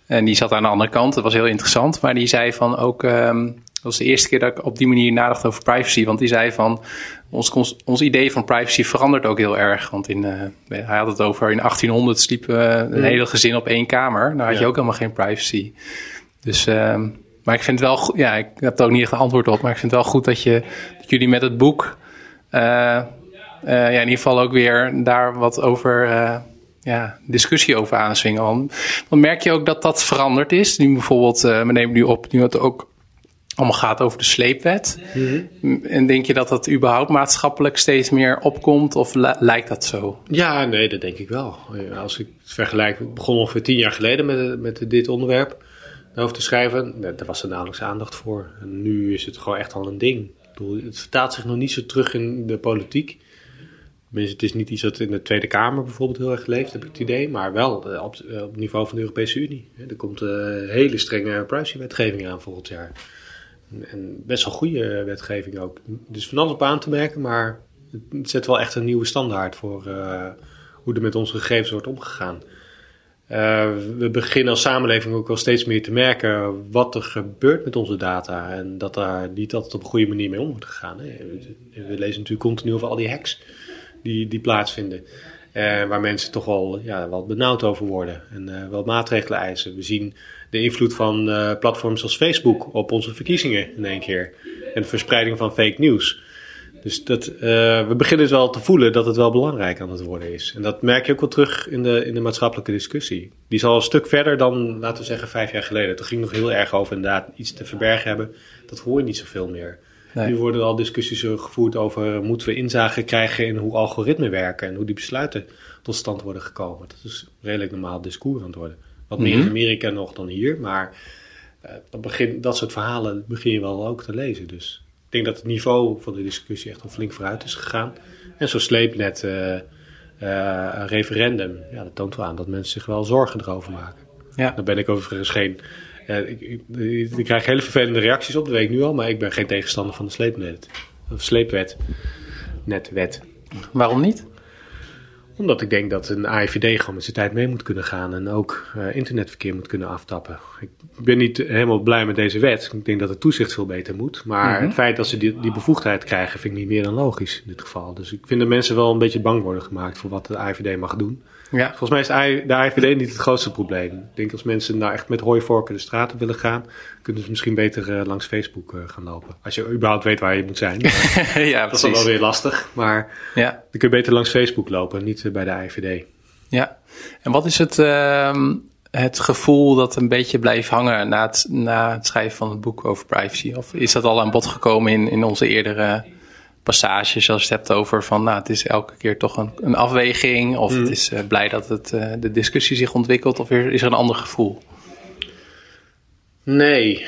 [SPEAKER 2] En die zat aan de andere kant. Dat was heel interessant. Maar die zei van ook... Um, dat was de eerste keer dat ik op die manier nadacht over privacy. Want die zei van, ons, ons, ons idee van privacy verandert ook heel erg. Want in, uh, hij had het over, in 1800 sliep uh, een hele gezin op één kamer. Nou had ja. je ook helemaal geen privacy. Dus, uh, maar ik vind het wel ja, ik heb er ook niet echt een antwoord op. Maar ik vind het wel goed dat, je, dat jullie met het boek, uh, ja, in ieder geval ook weer daar wat over ja, discussie over aanzwingen. Want, merk je ook dat dat veranderd is? Nu bijvoorbeeld, uh, we nemen nu op, nu het ook allemaal gaat over de sleepwet. Mm-hmm. En denk je dat dat überhaupt maatschappelijk steeds meer opkomt of lijkt dat zo?
[SPEAKER 3] Ja, nee, dat denk ik wel. Als ik het vergelijk, ik begon ongeveer tien jaar geleden met, met dit onderwerp over te schrijven. Daar was er nauwelijks aandacht voor. En nu is het gewoon echt al een ding. Ik bedoel, het vertaalt zich nog niet zo terug in de politiek. Het is niet iets dat in de Tweede Kamer bijvoorbeeld heel erg leeft, heb ik het idee. Maar wel eh, op, eh, op niveau van de Europese Unie. Er komt een hele strenge privacywetgeving aan volgend jaar. En best wel goede wetgeving ook. Dus van alles op aan te merken, maar het zet wel echt een nieuwe standaard voor hoe er met onze gegevens wordt omgegaan. we beginnen als samenleving ook wel steeds meer te merken wat er gebeurt met onze data. En dat daar niet altijd op een goede manier mee om wordt gegaan. Hè. We, lezen natuurlijk continu over al die hacks die, die plaatsvinden. Uh, waar mensen toch wel ja, wat benauwd over worden en uh, wel maatregelen eisen. We zien de invloed van platforms als Facebook op onze verkiezingen in één keer. En de verspreiding van fake news. Dus dat, we beginnen dus wel te voelen dat het wel belangrijk aan het worden is. En dat merk je ook wel terug in de, in de maatschappelijke discussie. Die is al een stuk verder dan, laten we zeggen, vijf jaar geleden. Toen ging het nog heel erg over inderdaad iets te verbergen hebben. Dat hoor je niet zoveel meer. Nu worden al discussies gevoerd over moeten we inzage krijgen in hoe algoritmen werken en hoe die besluiten tot stand worden gekomen. Dat is redelijk normaal discours aan het worden. Wat meer in mhm. Amerika nog dan hier, maar uh, dat, begin, dat soort verhalen begin je wel ook te lezen. Dus ik denk dat het niveau van de discussie echt al flink vooruit is gegaan. En zo sleep net uh, een referendum. Ja, dat toont wel aan dat mensen zich wel zorgen erover maken. Ja. Daar ben ik overigens geen. Ik, ik, ik, krijg hele vervelende reacties op, dat weet ik nu al, maar ik ben geen tegenstander van de sleepnet. Of sleepwet. Netwet.
[SPEAKER 2] Waarom niet?
[SPEAKER 3] Omdat ik denk dat een AIVD gewoon met zijn tijd mee moet kunnen gaan en ook uh, internetverkeer moet kunnen aftappen. Ik ben niet helemaal blij met deze wet. Ik denk dat het toezicht veel beter moet. Maar mhm. het feit dat ze die, die bevoegdheid krijgen vind ik niet meer dan logisch in dit geval. Dus ik vind dat mensen wel een beetje bang worden gemaakt voor wat de AIVD mag doen. Ja. Volgens mij is de AIVD niet het grootste probleem. Ik denk als mensen nou echt met hooivorken de straten willen gaan, kunnen ze misschien beter uh, langs Facebook uh, gaan lopen. Als je überhaupt weet waar je moet zijn. ja, dat is dan wel weer lastig. Maar ja. dan kun je beter langs Facebook lopen, niet uh, bij de AIVD.
[SPEAKER 2] Ja, en wat is het, uh, het gevoel dat een beetje blijft hangen na het, na het schrijven van het boek over privacy? Of is dat al aan bod gekomen in, in onze eerdere passages als je het hebt over van, nou, het is elke keer toch een, een afweging, of het mhm. is uh, blij dat het, uh, de discussie zich ontwikkelt, of is er een ander gevoel?
[SPEAKER 3] Nee.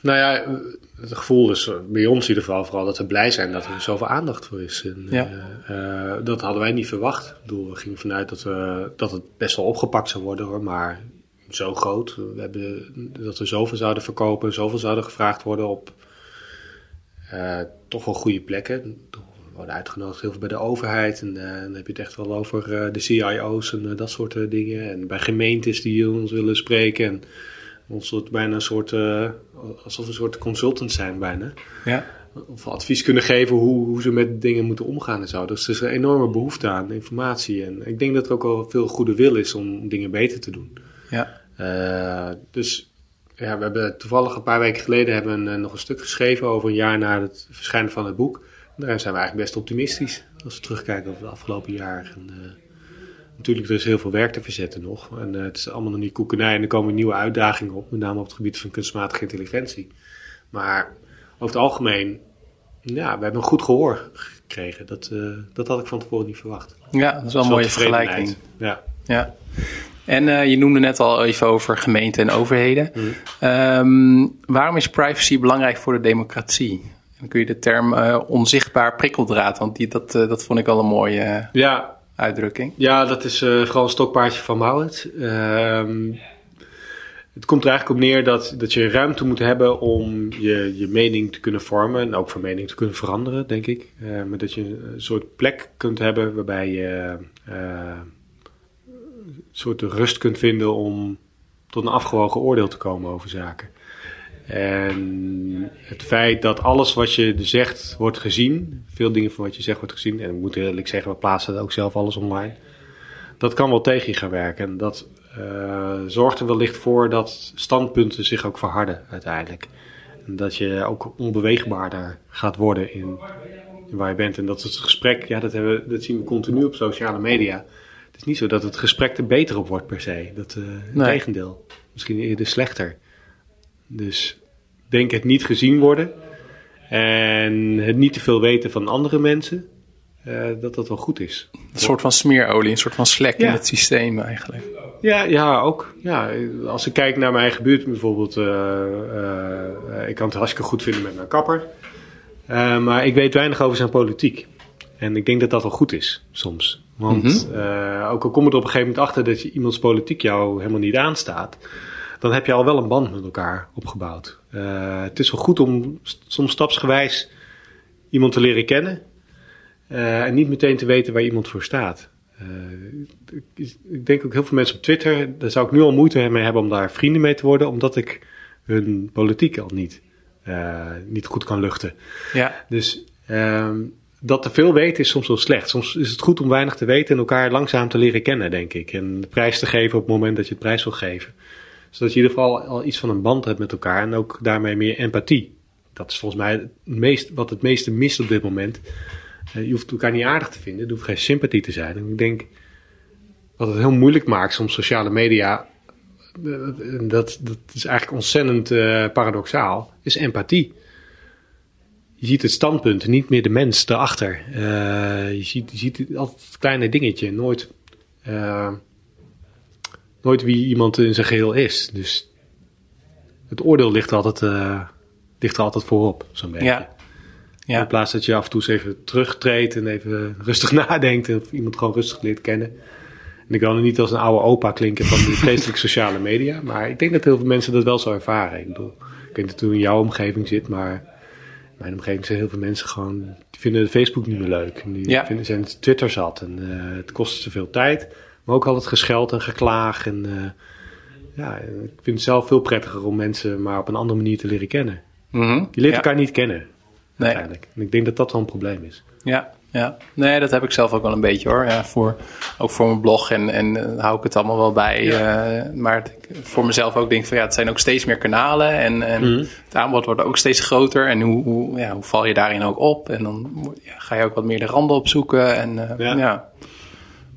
[SPEAKER 3] Nou ja, het gevoel is bij ons in ieder geval vooral dat we blij zijn dat er zoveel aandacht voor is. En, ja. uh, dat hadden wij niet verwacht. Ik bedoel, we gingen vanuit dat, we, dat het best wel opgepakt zou worden, hoor, maar zo groot. We hebben, dat we zoveel zouden verkopen, zoveel zouden gevraagd worden op uh, toch wel goede plekken. We worden uitgenodigd heel veel bij de overheid. En uh, dan heb je het echt wel over uh, de CIO's en dat soort dingen. En bij gemeentes die ons willen spreken. En ons soort, bijna een soort, alsof we een soort consultant zijn bijna. Ja. Of advies kunnen geven hoe, hoe ze met dingen moeten omgaan en zo. Dus er is een enorme behoefte aan informatie. En ik denk dat er ook al veel goede wil is om dingen beter te doen. Ja. dus ja, we hebben toevallig een paar weken geleden hebben, uh, nog een stuk geschreven over een jaar na het verschijnen van het boek. Daar zijn we eigenlijk best optimistisch als we terugkijken over het afgelopen jaar. En, uh, natuurlijk, er is heel veel werk te verzetten nog. En uh, het is allemaal nog niet koekenij en er komen nieuwe uitdagingen op, met name op het gebied van kunstmatige intelligentie. Maar over het algemeen, ja, we hebben een goed gehoor gekregen. Dat, dat had ik van tevoren niet verwacht.
[SPEAKER 2] Ja, dat is wel een mooie vergelijking. Ja. ja. En uh, je noemde net al even over gemeenten en overheden. Mm. Um, waarom is privacy belangrijk voor de democratie? Dan kun je de term uh, onzichtbaar prikkeldraad, want die, dat, uh, dat vond ik al een mooie ja. uitdrukking.
[SPEAKER 3] Ja, dat is vooral een stokpaardje van Maurits. Um, het komt er eigenlijk op neer dat, dat je ruimte moet hebben om je, je mening te kunnen vormen en ook van mening te kunnen veranderen, denk ik. maar dat je een soort plek kunt hebben waarbij je soort rust kunt vinden om tot een afgewogen oordeel te komen over zaken. En het feit dat alles wat je zegt wordt gezien, veel dingen van wat je zegt wordt gezien, en ik moet eerlijk zeggen, we plaatsen ook zelf alles online, dat kan wel tegen je gaan werken. En dat uh, zorgt er wellicht voor dat standpunten zich ook verharden uiteindelijk. En dat je ook onbeweegbaarder gaat worden in, in waar je bent. En dat het gesprek, ja, dat, hebben, dat zien we continu op sociale media het is niet zo dat het gesprek er beter op wordt per se. Dat, uh, tegendeel. Misschien eerder slechter. Dus denk het niet gezien worden. En het niet te veel weten van andere mensen. Uh, dat dat wel goed is.
[SPEAKER 2] Een soort van smeerolie, een soort van slek in het systeem eigenlijk.
[SPEAKER 3] Ja, ja, ook. Ja, als ik kijk naar mijn eigen buurt bijvoorbeeld. Uh, ik kan het hartstikke goed vinden met mijn kapper. maar ik weet weinig over zijn politiek. En ik denk dat dat wel goed is, soms. Want mhm. uh, ook al kom je er op een gegeven moment achter dat je iemands politiek jou helemaal niet aanstaat, dan heb je al wel een band met elkaar opgebouwd. Uh, het is wel goed om soms stapsgewijs iemand te leren kennen uh, en niet meteen te weten waar iemand voor staat. ik denk ook heel veel mensen op Twitter, daar zou ik nu al moeite mee hebben om daar vrienden mee te worden, omdat ik hun politiek al niet, niet goed kan luchten.
[SPEAKER 2] Ja.
[SPEAKER 3] Dus ehm, dat te veel weten is soms wel slecht. Soms is het goed om weinig te weten en elkaar langzaam te leren kennen, denk ik. En prijs te geven op het moment dat je het prijs wil geven. Zodat je in ieder geval al iets van een band hebt met elkaar en ook daarmee meer empathie. Dat is volgens mij het meest, wat het meeste mist op dit moment. Eh, je hoeft elkaar niet aardig te vinden, er hoeft geen sympathie te zijn. En ik denk wat het heel moeilijk maakt, soms sociale media, eh, dat, dat is eigenlijk ontzettend uh, paradoxaal, is empathie je ziet het standpunt, niet meer de mens erachter. Uh, je, ziet, je ziet altijd het kleine dingetje, nooit, uh, nooit wie iemand in zijn geheel is. Dus het oordeel ligt er altijd, uh, ligt er altijd voorop, zo'n beetje.
[SPEAKER 2] Ja. Ja.
[SPEAKER 3] In plaats dat je af en toe eens even terugtreedt en even rustig nadenkt of iemand gewoon rustig leert kennen. En ik wil nu niet als een oude opa klinken van de vreselijke sociale media, maar ik denk dat heel veel mensen dat wel zo ervaren. Ik bedoel, ik weet niet hoe in jouw omgeving zit, maar mijn omgeving zijn heel veel mensen gewoon, die vinden Facebook niet meer leuk. En die
[SPEAKER 2] Ja.
[SPEAKER 3] vinden, zijn Twitter zat en eh, het kost te veel tijd. Maar ook al het gescheld en geklaag. En eh, ja, ik vind het zelf veel prettiger om mensen maar op een andere manier te leren kennen.
[SPEAKER 2] Mhm.
[SPEAKER 3] Je leert
[SPEAKER 2] Ja.
[SPEAKER 3] elkaar niet kennen,
[SPEAKER 2] Nee.
[SPEAKER 3] uiteindelijk. En ik denk dat dat wel een probleem is.
[SPEAKER 2] Ja, ja. Nee, dat heb ik zelf ook wel een beetje hoor. Ja, voor, ook voor mijn blog en, en eh, hou ik het allemaal wel bij. eh, maar voor mezelf ook denk ik van ja, het zijn ook steeds meer kanalen. En, en
[SPEAKER 3] Mhm.
[SPEAKER 2] het aanbod wordt ook steeds groter. En hoe, hoe, ja, hoe val je daarin ook op? En dan ja, ga je ook wat meer de randen opzoeken. En eh,
[SPEAKER 3] Ja.
[SPEAKER 2] ja.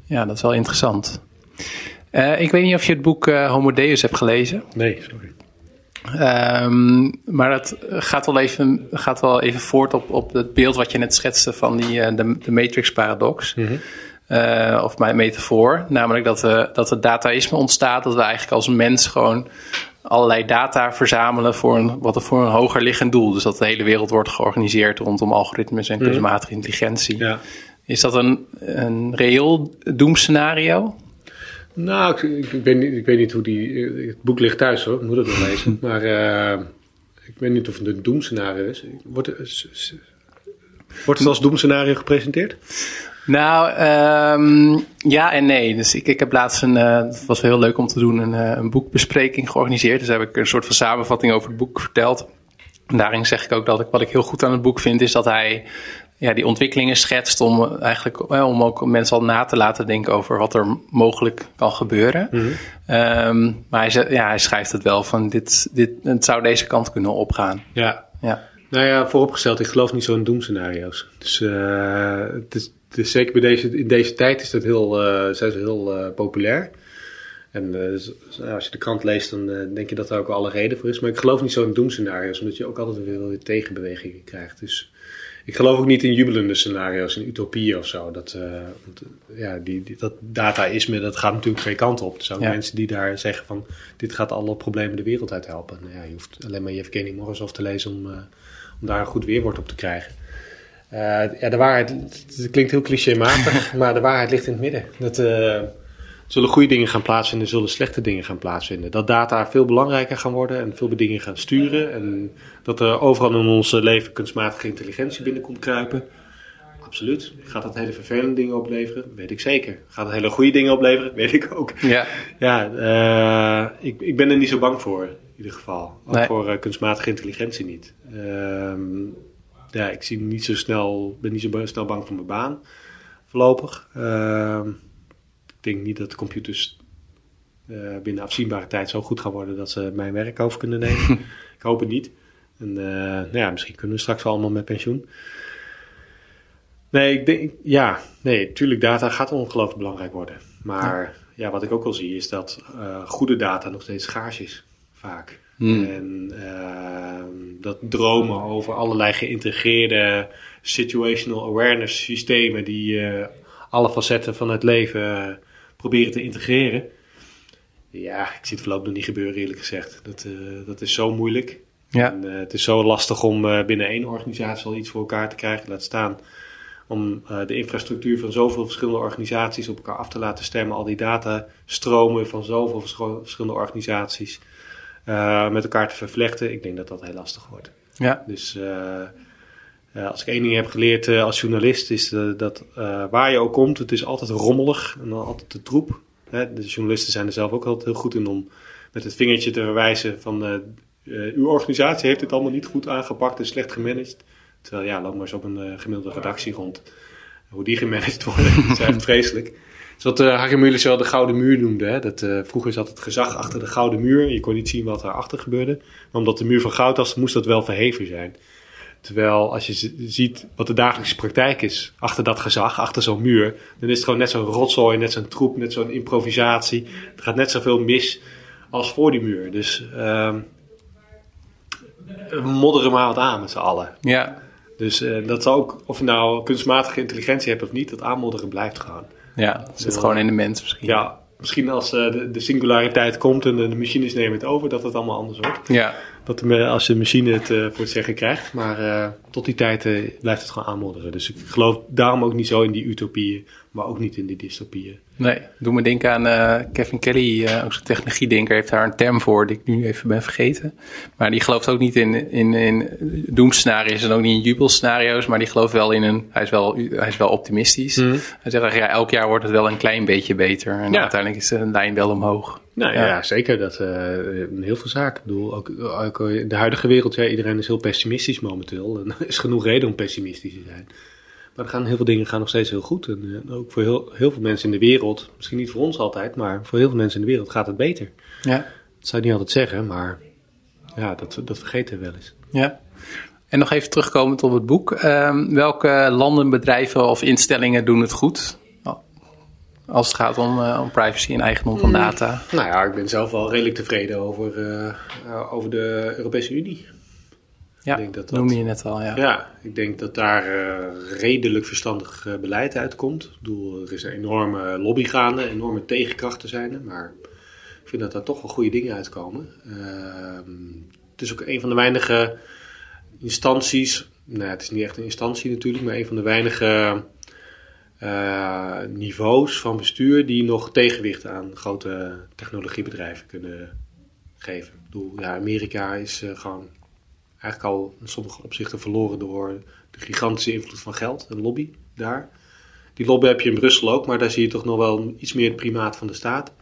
[SPEAKER 2] Ja. dat is wel interessant. Ik weet niet of je het boek Homo Deus hebt gelezen.
[SPEAKER 3] Nee, sorry.
[SPEAKER 2] Ehm, maar dat gaat wel even, gaat wel even voort op, op het beeld wat je net schetste van die, eh, de, de Matrix-paradox. Eh, of mijn metafoor. Namelijk dat, we, dat het dataïsme ontstaat. Dat we eigenlijk als mens gewoon allerlei data verzamelen voor een, wat er voor een hoger liggend doel. Dus dat de hele wereld wordt georganiseerd rondom algoritmes en kunstmatige intelligentie.
[SPEAKER 3] Ja.
[SPEAKER 2] Is dat een, een reëel doemscenario?
[SPEAKER 3] Nou, ik, ik, ik weet niet, ik weet niet hoe die... eh, Het boek ligt thuis hoor, ik moet het wel lezen. maar eh, ik weet niet of het een doemscenario is. Wordt, wordt het als doemscenario gepresenteerd?
[SPEAKER 2] Nou, ehm, ja en nee. Dus ik, ik heb laatst een, eh, het was wel heel leuk om te doen, een, een boekbespreking georganiseerd. Dus daar heb ik een soort van samenvatting over het boek verteld. En daarin zeg ik ook dat ik, wat ik heel goed aan het boek vind, is dat hij ja, die ontwikkelingen schetst om eigenlijk eh, om ook mensen al na te laten denken over wat er mogelijk kan gebeuren. Ehm, maar hij, ja, hij schrijft het wel van dit, dit, het zou deze kant kunnen opgaan.
[SPEAKER 3] Ja.
[SPEAKER 2] Ja.
[SPEAKER 3] Nou ja, vooropgesteld, ik geloof niet zo in doemscenario's. Dus eh, het is, het is zeker bij deze, in deze tijd is dat heel, eh, zijn ze heel populair. En dus, nou, als je de krant leest, dan denk je dat daar ook alle reden voor is. Maar ik geloof niet zo in doemscenario's, omdat je ook altijd weer, weer tegenbewegingen krijgt. Dus ik geloof ook niet in jubelende scenario's, in utopieën of zo. Dat, eh, ja, die, die, dat dataïsme, dat gaat natuurlijk geen kant op. Er zijn
[SPEAKER 2] Ja.
[SPEAKER 3] mensen die daar zeggen van, dit gaat alle problemen de wereld uit helpen. Nou ja, je hoeft alleen maar Yevgeny Morozov te lezen om, eh, om daar een goed weerwoord op te krijgen. Ja, de waarheid, het klinkt heel clichématig, maar de waarheid ligt in het midden. Dat, zullen goede dingen gaan plaatsvinden, zullen slechte dingen gaan plaatsvinden. Dat data veel belangrijker gaan worden en veel meer dingen gaan sturen. En dat er overal in ons leven kunstmatige intelligentie binnenkomt kruipen. Absoluut. Gaat dat hele vervelende dingen opleveren? Weet ik zeker. Gaat het hele goede dingen opleveren? Weet ik ook.
[SPEAKER 2] Ja.
[SPEAKER 3] Ja, eh, ik, ik ben er niet zo bang voor, in ieder geval. Ook
[SPEAKER 2] Nee.
[SPEAKER 3] voor eh, kunstmatige intelligentie niet. Ehm, ja, ik zie niet zo snel, ben niet zo snel bang voor mijn baan, voorlopig. Ehm, denk niet dat computers eh, binnen afzienbare tijd zo goed gaan worden dat ze mijn werk over kunnen nemen. ik hoop het niet. En eh, nou ja, misschien kunnen we straks allemaal met pensioen. Nee, ik denk, ja, nee, tuurlijk, data gaat ongelooflijk belangrijk worden. Maar ja. wat ik ook wel zie is dat eh, goede data nog steeds schaars is, vaak.
[SPEAKER 2] Hmm.
[SPEAKER 3] En ehm, dat dromen over allerlei geïntegreerde situational awareness systemen die alle facetten van het leven proberen te integreren. Ja, ik zie het voorlopig nog niet gebeuren, eerlijk gezegd. Dat, eh, dat is zo moeilijk.
[SPEAKER 2] Ja.
[SPEAKER 3] En, eh, het is zo lastig om eh, binnen één organisatie al iets voor elkaar te krijgen. Laat staan om de infrastructuur van zoveel verschillende organisaties op elkaar af te laten stemmen. Al die datastromen van zoveel verschillende organisaties met elkaar te vervlechten. Ik denk dat dat heel lastig wordt.
[SPEAKER 2] Ja.
[SPEAKER 3] Dus Als ik één ding heb geleerd uh, als journalist, is uh, dat waar je ook komt, het is altijd rommelig en dan altijd de troep. Hè? De journalisten zijn er zelf ook altijd heel goed in om met het vingertje te verwijzen van uw organisatie heeft dit allemaal niet goed aangepakt en slecht gemanaged. Terwijl ja, loop maar eens op een gemiddelde redactie rond. Hoe die gemanaged worden, is echt vreselijk. Dus wat uh, Harry wel de gouden muur noemde. Hè? Dat, vroeger zat het gezag achter de gouden muur. Je kon niet zien wat daarachter gebeurde. Maar omdat de muur van goud was, moest dat wel verheven zijn. Terwijl als je ziet wat de dagelijkse praktijk is achter dat gezag, achter zo'n muur, dan is het gewoon net zo'n rotzooi, net zo'n troep, net zo'n improvisatie. Er gaat net zoveel mis als voor die muur. Dus we modderen maar wat aan met z'n allen.
[SPEAKER 2] Ja.
[SPEAKER 3] Dus uh, dat zal ook, of je nou kunstmatige intelligentie hebt of niet, dat aanmodderen blijft gewoon.
[SPEAKER 2] Ja, het zit gewoon in de mens misschien.
[SPEAKER 3] Ja, misschien als uh, de, de, singulariteit komt en de, de machines nemen het over, dat het allemaal anders wordt.
[SPEAKER 2] Ja.
[SPEAKER 3] Dat de, als de machine het uh, voor het zeggen krijgt. Maar uh, tot die tijd blijft het gewoon aanmodderen. Dus ik geloof daarom ook niet zo in die utopieën, maar ook niet in die dystopieën.
[SPEAKER 2] Nee, doe me denken aan Kevin Kelly, ook zo'n technologiedenker, heeft daar een term voor die ik nu even ben vergeten. Maar die gelooft ook niet in, in, in doemscenario's en ook niet in jubelscenario's, maar die gelooft wel in een, hij is wel, hij is wel optimistisch. Mm. Hij zegt, ja, elk jaar wordt het wel een klein beetje beter en ja. uiteindelijk is de lijn wel omhoog.
[SPEAKER 3] Nou ja, ja zeker. Dat, uh, heel veel zaken. Ik bedoel, ook, ook de huidige wereld, ja, iedereen is heel pessimistisch momenteel. En er is genoeg reden om pessimistisch te zijn. Maar er gaan heel veel dingen gaan nog steeds heel goed. En uh, ook voor heel, heel veel mensen in de wereld, misschien niet voor ons altijd, maar voor heel veel mensen in de wereld gaat het beter.
[SPEAKER 2] Ja.
[SPEAKER 3] Dat zou je niet altijd zeggen, maar ja, dat, dat vergeten we wel eens.
[SPEAKER 2] Ja. En nog even terugkomend op het boek. Uh, welke landen, bedrijven of instellingen doen het goed? Als het gaat om, uh, om privacy en eigendom van data.
[SPEAKER 3] Mm, nou ja, ik ben zelf wel redelijk tevreden over, uh, over de Europese Unie.
[SPEAKER 2] Ja, ik denk dat dat, noemde je net al, ja.
[SPEAKER 3] Ja, ik denk dat daar uh, redelijk verstandig beleid uitkomt. Ik bedoel, er is een enorme lobby gaande, enorme tegenkrachten zijn er, maar ik vind dat daar toch wel goede dingen uitkomen. Uh, het is ook een van de weinige instanties, nou het is niet echt een instantie natuurlijk, maar een van de weinige uh, niveaus van bestuur die nog tegenwicht aan grote technologiebedrijven kunnen geven. Ik bedoel, Amerika is uh, gewoon eigenlijk al in sommige opzichten verloren door de gigantische invloed van geld en lobby daar. Die lobby heb je in Brussel ook, maar daar zie je toch nog wel iets meer het primaat van de staat.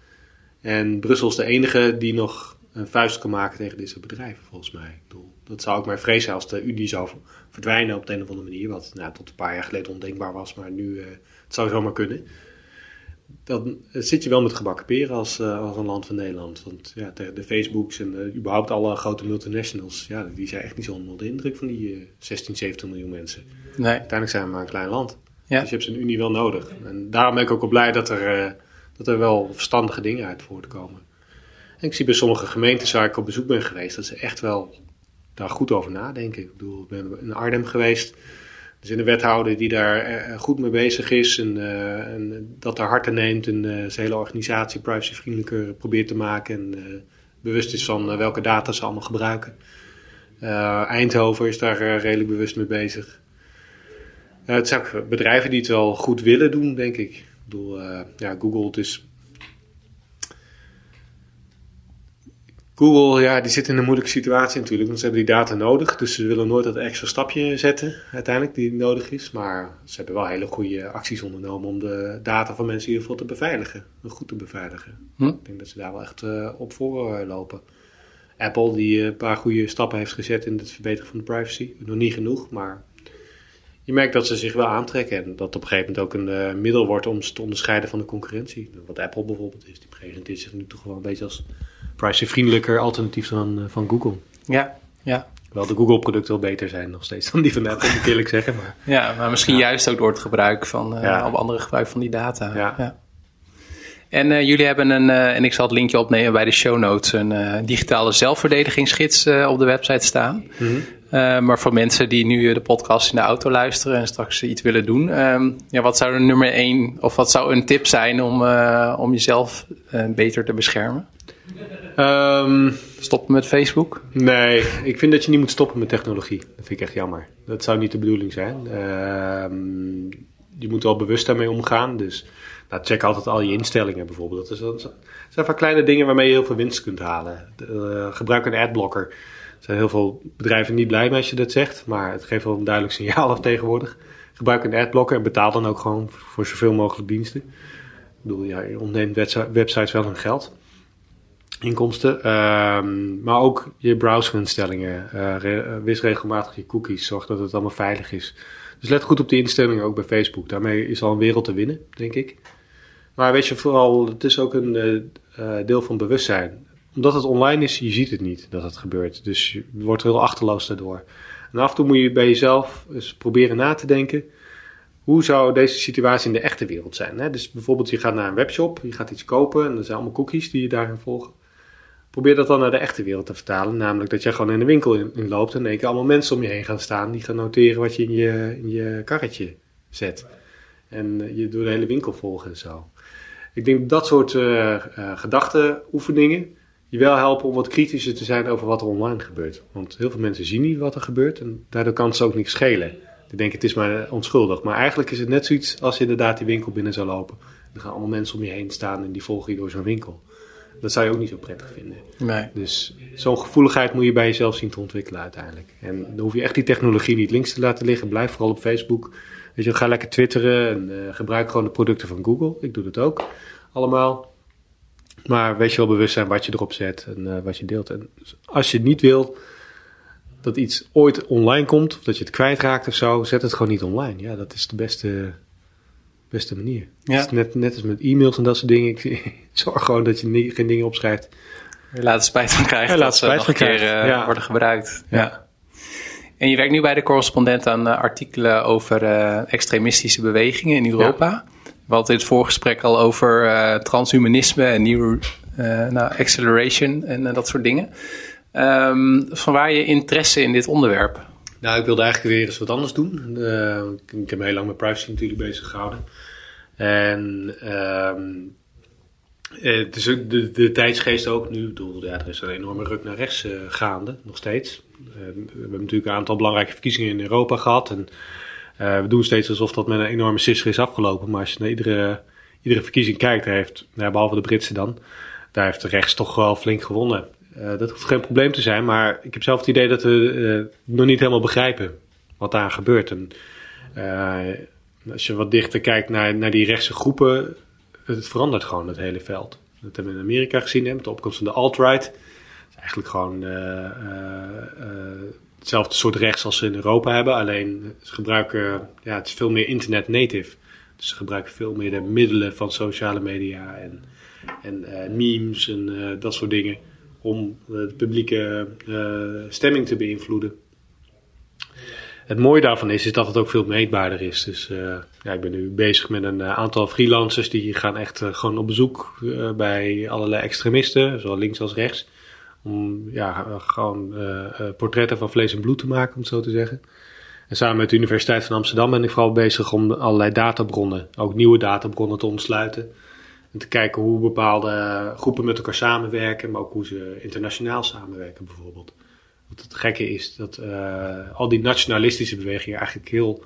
[SPEAKER 3] En Brussel is de enige die nog een vuist kan maken tegen deze bedrijven, volgens mij. Ik dat zou ik maar vrezen als de Unie zou verdwijnen op de een of andere manier. Wat nou, tot een paar jaar geleden ondenkbaar was, maar nu uh, het zou zomaar kunnen dan zit je wel met gebakken peren als, uh, als een land van Nederland. Want ja, de, de Facebooks en uh, überhaupt alle grote multinationals, ja, die zijn echt niet zo onder de indruk van die uh, 16, 17 miljoen mensen.
[SPEAKER 2] Nee.
[SPEAKER 3] Uiteindelijk zijn we maar een klein land.
[SPEAKER 2] Ja.
[SPEAKER 3] Dus je hebt zo'n Unie wel nodig. En daarom ben ik ook wel blij dat er, dat er wel verstandige dingen uit voortkomen. En ik zie bij sommige gemeentes waar ik op bezoek ben geweest, dat ze echt wel daar goed over nadenken. Ik bedoel, ik ben in Arnhem geweest. Er is een wethouder die daar eh, goed mee bezig is en, uh, en dat daar hard neemt en zijn hele organisatie privacyvriendelijker probeert te maken en bewust is van welke data ze allemaal gebruiken. Eindhoven is daar redelijk bewust mee bezig. het zijn bedrijven die het wel goed willen doen, denk ik. Ik bedoel, ja, Google, het is Google, ja, die zit in een moeilijke situatie natuurlijk, want ze hebben die data nodig. Dus ze willen nooit dat extra stapje zetten, uiteindelijk, die nodig is. Maar ze hebben wel hele goede acties ondernomen om de data van mensen in ieder geval te beveiligen. Goed te beveiligen.
[SPEAKER 2] Hm?
[SPEAKER 3] Ik denk dat ze daar wel echt uh, op voor lopen. Apple, die een paar goede stappen heeft gezet in het verbeteren van de privacy. Nog niet genoeg, maar je merkt dat ze zich wel aantrekken. En dat op een gegeven moment ook een uh, middel wordt om ze te onderscheiden van de concurrentie. Wat Apple bijvoorbeeld is, die presenteert zich nu toch wel een beetje als privacyvriendelijker alternatief dan uh, van Google.
[SPEAKER 2] Ja, ja.
[SPEAKER 3] Wel de Google producten wel beter zijn nog steeds dan die van Apple, moet ik eerlijk zeggen. Maar,
[SPEAKER 2] ja, maar misschien ja. juist ook door het gebruik van, uh, ja. andere gebruik van die data.
[SPEAKER 3] Ja.
[SPEAKER 2] ja. En uh, jullie hebben een, uh, en ik zal het linkje opnemen bij de show notes, een uh, digitale zelfverdedigingsgids op de website staan.
[SPEAKER 3] Mm -hmm.
[SPEAKER 2] maar voor mensen die nu de podcast in de auto luisteren en straks iets willen doen, um, ja, wat zou er nummer één, of wat zou een tip zijn om, om jezelf beter te beschermen?
[SPEAKER 3] Um,
[SPEAKER 2] stoppen met Facebook?
[SPEAKER 3] Nee, ik vind dat je niet moet stoppen met technologie. Dat vind ik echt jammer. Dat zou niet de bedoeling zijn. Um, je moet wel bewust daarmee omgaan. Dus nou, check altijd al je instellingen bijvoorbeeld. Dat, is, dat zijn vaak kleine dingen waarmee je heel veel winst kunt halen. Uh, gebruik een adblocker. zijn heel veel bedrijven niet blij mee als je dat zegt, maar het geeft wel een duidelijk signaal af tegenwoordig. Gebruik een adblocker en betaal dan ook gewoon voor zoveel mogelijk diensten. Ik bedoel, ja, je ontneemt websites wel hun geld, inkomsten. Ehm, maar ook je browserinstellingen. Uh, wis regelmatig je cookies, zorg dat het allemaal veilig is. Dus let goed op die instellingen ook bij Facebook. Daarmee is al een wereld te winnen, denk ik. Maar weet je, vooral, het is ook een uh, deel van bewustzijn. Omdat het online is, je ziet het niet dat het gebeurt. Dus je wordt heel achterloos daardoor. En af en toe moet je bij jezelf eens proberen na te denken. Hoe zou deze situatie in de echte wereld zijn? Hè? Dus bijvoorbeeld, je gaat naar een webshop, je gaat iets kopen en er zijn allemaal cookies die je daarin volgen. Probeer dat dan naar de echte wereld te vertalen. Namelijk dat je gewoon in de winkel in, loopt en in één keer allemaal mensen om je heen gaan staan die gaan noteren wat je in je, in je karretje zet. En je door de hele winkel volgen en zo. Ik denk dat soort uh, uh, gedachtenoefeningen je wel helpen om wat kritischer te zijn over wat er online gebeurt. Want heel veel mensen zien niet wat er gebeurt en daardoor kan het ze ook niks schelen. Die denken het is maar onschuldig. Maar eigenlijk is het net zoiets als je inderdaad die winkel binnen zou lopen. Er gaan allemaal mensen om je heen staan en die volgen je door zo'n winkel. Dat zou je ook niet zo prettig vinden.
[SPEAKER 2] Nee.
[SPEAKER 3] Dus zo'n gevoeligheid moet je bij jezelf zien te ontwikkelen uiteindelijk. En dan hoef je echt die technologie niet links te laten liggen. Blijf vooral op Facebook. Weet je, ga lekker twitteren en uh, gebruik gewoon de producten van Google. Ik doe dat ook allemaal. Maar wees je wel bewust zijn wat je erop zet en uh, wat je deelt. En als je niet wil dat iets ooit online komt, of dat je het kwijtraakt of zo, zet het gewoon niet online. Ja, dat is de beste, beste manier.
[SPEAKER 2] Ja.
[SPEAKER 3] net, net als met e-mails en dat soort dingen. Ik zorg gewoon dat je geen dingen opschrijft.
[SPEAKER 2] Je laat er spijt van krijgen
[SPEAKER 3] Ja, laat
[SPEAKER 2] dat ze
[SPEAKER 3] spijt
[SPEAKER 2] een
[SPEAKER 3] van
[SPEAKER 2] keer
[SPEAKER 3] krijgen.
[SPEAKER 2] eh,
[SPEAKER 3] Ja.
[SPEAKER 2] worden gebruikt.
[SPEAKER 3] Ja.
[SPEAKER 2] En je werkt nu bij de correspondent aan eh, artikelen over eh, extremistische bewegingen in Europa. We hadden in het voorgesprek al over eh, transhumanisme en nieuw eh, nou, acceleration en dat soort dingen. Ehm, van waar je interesse in dit onderwerp?
[SPEAKER 3] Nou, ik wilde eigenlijk weer eens wat anders doen. Eh, ik, heb me heel lang met privacy natuurlijk bezig gehouden. En ehm, eh, het is ook de, tijdsgeest ook nu. Ik bedoel, ja, er is een enorme ruk naar rechts eh, gaande, nog steeds. Eh, we hebben natuurlijk een aantal belangrijke verkiezingen in Europa gehad. En we doen steeds alsof dat met een enorme sisser is afgelopen. Maar als je naar iedere, iedere verkiezing kijkt, heeft, nou, behalve de Britse dan, daar heeft de rechts toch wel flink gewonnen. Eh, dat hoeft geen probleem te zijn, maar ik heb zelf het idee dat we eh, nog niet helemaal begrijpen wat daar gebeurt. En eh, als je wat dichter kijkt naar, naar die rechtse groepen, het verandert gewoon het hele veld. Dat hebben we in Amerika gezien, met de opkomst van de alt-right. Het is eigenlijk gewoon hetzelfde soort rechts als ze in Europa hebben, alleen ze gebruiken, ja, het is veel meer internet native. Dus ze gebruiken veel meer de middelen van sociale media en, en memes en dat soort dingen om eh, de publieke eh, stemming te beïnvloeden. Het mooie daarvan is, is dat het ook veel meetbaarder is. Dus eh, ja, ik ben nu bezig met een aantal freelancers die gaan echt gewoon op bezoek bij allerlei extremisten, zowel links als rechts. Om ja, gewoon portretten van vlees en bloed te maken, om zo te zeggen. En samen met de Universiteit van Amsterdam ben ik vooral bezig om allerlei databronnen, ook nieuwe databronnen te ontsluiten. En te kijken hoe bepaalde groepen met elkaar samenwerken, maar ook hoe ze internationaal samenwerken bijvoorbeeld. Wat het gekke is dat eh, al die nationalistische bewegingen eigenlijk heel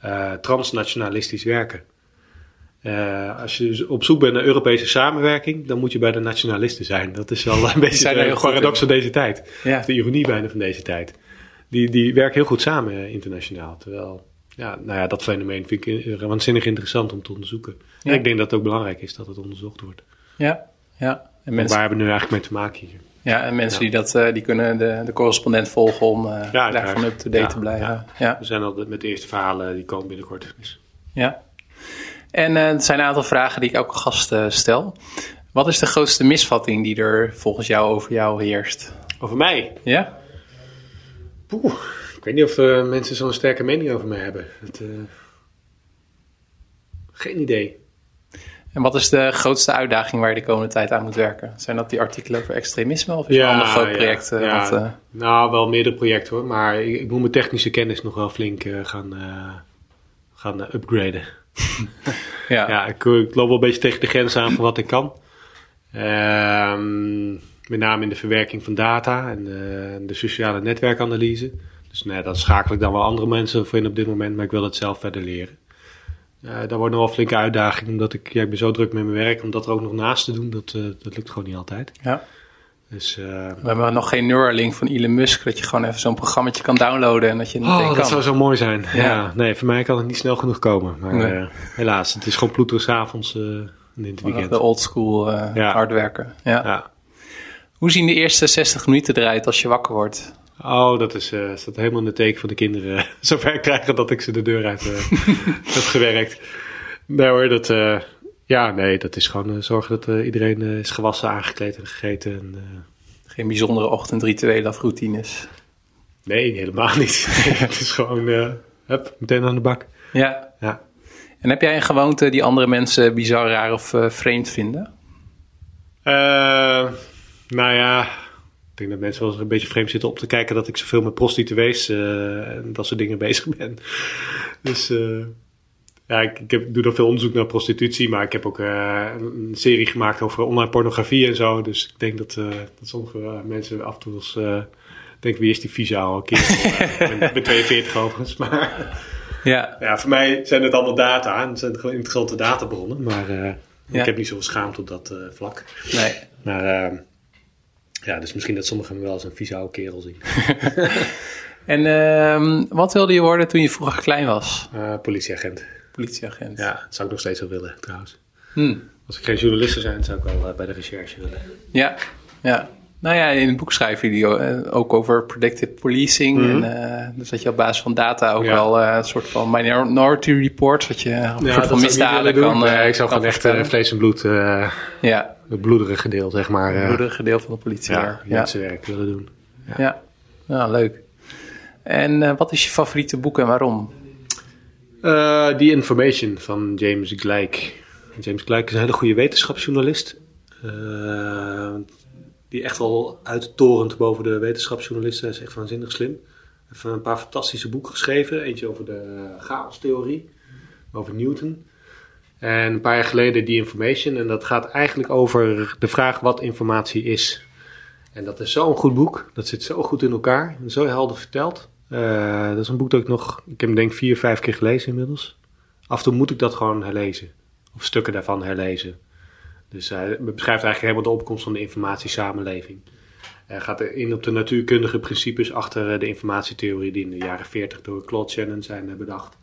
[SPEAKER 3] eh, transnationalistisch werken. Eh, als je dus op zoek bent naar Europese samenwerking, dan moet je bij de nationalisten zijn. Dat is wel een beetje de paradox van deze tijd.
[SPEAKER 2] Ja.
[SPEAKER 3] De ironie bijna van deze tijd. Die, die werken heel goed samen internationaal. Terwijl, ja, nou ja, dat fenomeen vind ik eh, waanzinnig interessant om te onderzoeken.
[SPEAKER 2] Ja.
[SPEAKER 3] En ik denk dat het ook belangrijk is dat het onderzocht wordt.
[SPEAKER 2] Ja, ja. En mensen,
[SPEAKER 3] Waar hebben we nu eigenlijk mee te maken hier?
[SPEAKER 2] ja, en mensen
[SPEAKER 3] Ja.
[SPEAKER 2] die, dat, eh, die kunnen de, de correspondent volgen om eh
[SPEAKER 3] Ja,
[SPEAKER 2] daarvan up-to-date
[SPEAKER 3] Ja,
[SPEAKER 2] te blijven.
[SPEAKER 3] ja. We zijn al met de eerste verhalen, die komen binnenkort. Dus.
[SPEAKER 2] Ja. En eh, er zijn een aantal vragen die ik elke gast stel. Wat is de grootste misvatting die er volgens jou over jou heerst?
[SPEAKER 3] Over mij?
[SPEAKER 2] Ja?
[SPEAKER 3] Poeh, ik weet niet of eh, mensen zo'n sterke mening over mij hebben. Het, eh, geen idee.
[SPEAKER 2] En wat is de grootste uitdaging waar je de komende tijd aan moet werken? Zijn dat die artikelen over extremisme of is er een ander groot project? eh,
[SPEAKER 3] ja.
[SPEAKER 2] wat,
[SPEAKER 3] Nou, wel meerdere projecten hoor. Maar ik, ik moet mijn technische kennis nog wel flink gaan, gaan upgraden.
[SPEAKER 2] ja.
[SPEAKER 3] Ja, ik, ik loop wel een beetje tegen de grens aan van wat ik kan. Ehm, met name in de verwerking van data en de sociale netwerkanalyse. Dus nee, dat schakel ik dan wel andere mensen voor in op dit moment, maar ik wil het zelf verder leren. Eh daar wordt nog wel een flinke uitdaging, omdat ik, ja, ik ben zo druk met mijn werk, om dat er ook nog naast te doen, dat, eh, dat lukt gewoon niet altijd.
[SPEAKER 2] Ja.
[SPEAKER 3] Dus, uh,
[SPEAKER 2] We hebben nog geen Neuralink van Elon Musk, dat je gewoon even zo'n programma kan downloaden en dat je
[SPEAKER 3] oh,
[SPEAKER 2] kan.
[SPEAKER 3] dat zou zo mooi zijn. Ja.
[SPEAKER 2] Ja.
[SPEAKER 3] nee, voor mij kan het niet snel genoeg komen. Maar
[SPEAKER 2] Nee.
[SPEAKER 3] eh, helaas, het is gewoon ploeteren s'avonds uh, in het weekend.
[SPEAKER 2] de old school eh,
[SPEAKER 3] Ja.
[SPEAKER 2] hard werken. Ja.
[SPEAKER 3] Ja.
[SPEAKER 2] Hoe zien de eerste 60 minuten eruit als je wakker wordt?
[SPEAKER 3] Oh, dat is, eh, staat helemaal in de teken van de kinderen zover krijgen dat ik ze de deur uit eh, heb gewerkt. Nee hoor, dat, eh, ja, nee, dat is gewoon zorgen dat iedereen is gewassen, aangekleed en gegeten. En,
[SPEAKER 2] Geen bijzondere ochtendrituelen of routines.
[SPEAKER 3] nee, helemaal niet. het is gewoon, hup, meteen aan de bak.
[SPEAKER 2] Ja.
[SPEAKER 3] Ja.
[SPEAKER 2] En heb jij een gewoonte die andere mensen bizar, raar of vreemd vinden?
[SPEAKER 3] Nou ja, ik denk dat mensen wel eens een beetje vreemd zitten op te kijken dat ik zoveel met prostituees eh, en dat soort dingen bezig ben. Dus eh, ja, ik, ik heb, doe dan veel onderzoek naar prostitutie, maar ik heb ook eh, een serie gemaakt over online pornografie en zo. Dus ik denk dat, dat sommige mensen af en toe eens denken, wie is die visa al? Kerel, eh, ik ben- ik ben 42 overigens, maar
[SPEAKER 2] Ja.
[SPEAKER 3] ja, voor mij zijn het allemaal data en het zijn gewoon interessante databronnen, maar
[SPEAKER 2] Ja.
[SPEAKER 3] ik heb niet zoveel schaamte op dat vlak.
[SPEAKER 2] Nee.
[SPEAKER 3] Maar ehm, ja, dus misschien dat sommigen me wel als een vieze oude kerel zien.
[SPEAKER 2] En ehm, wat wilde je worden toen je vroeger klein was?
[SPEAKER 3] Eh, politieagent.
[SPEAKER 2] Politieagent.
[SPEAKER 3] Ja, dat zou ik nog steeds wel willen trouwens.
[SPEAKER 2] Hm.
[SPEAKER 3] Als ik geen journalist zou zijn, zou ik wel eh, bij de recherche willen.
[SPEAKER 2] Ja. ja. Nou ja, in het boek schrijven jullie eh, ook over predictive policing.
[SPEAKER 3] Mhm.
[SPEAKER 2] en, eh, dus dat je op basis van data ook
[SPEAKER 3] Ja.
[SPEAKER 2] wel eh, een soort van minority report, wat je een soort van misdaden kan.
[SPEAKER 3] Nee,
[SPEAKER 2] eh,
[SPEAKER 3] ik zou gewoon echt vlees en bloed, eh,
[SPEAKER 2] Ja,
[SPEAKER 3] het bloederige deel, zeg maar. eh,
[SPEAKER 2] het bloedige deel van de politie.
[SPEAKER 3] ja,
[SPEAKER 2] daar. ja.
[SPEAKER 3] mensenwerk willen doen.
[SPEAKER 2] Ja. ja, leuk. En eh, wat is je favoriete boek en waarom?
[SPEAKER 3] Eh, The Information van James Gleick. James Gleick is een hele goede wetenschapsjournalist. Eh, die echt wel uittorent boven de wetenschapsjournalisten. Hij is echt waanzinnig slim. Hij heeft een paar fantastische boeken geschreven. Eentje over de chaostheorie, over Newton. En een paar jaar geleden The Information. En dat gaat eigenlijk over de vraag wat informatie is. En dat is zo'n goed boek. Dat zit zo goed in elkaar. Zo helder verteld. Eh, dat is een boek dat ik nog, ik heb hem denk ik vier, vijf keer gelezen inmiddels. Af en toe moet ik dat gewoon herlezen. Of stukken daarvan herlezen. Dus hij beschrijft eigenlijk helemaal de opkomst van de informatiesamenleving. Hij gaat in op de natuurkundige principes achter eh, de informatietheorie die in de jaren 40 door Claude Shannon zijn eh, bedacht.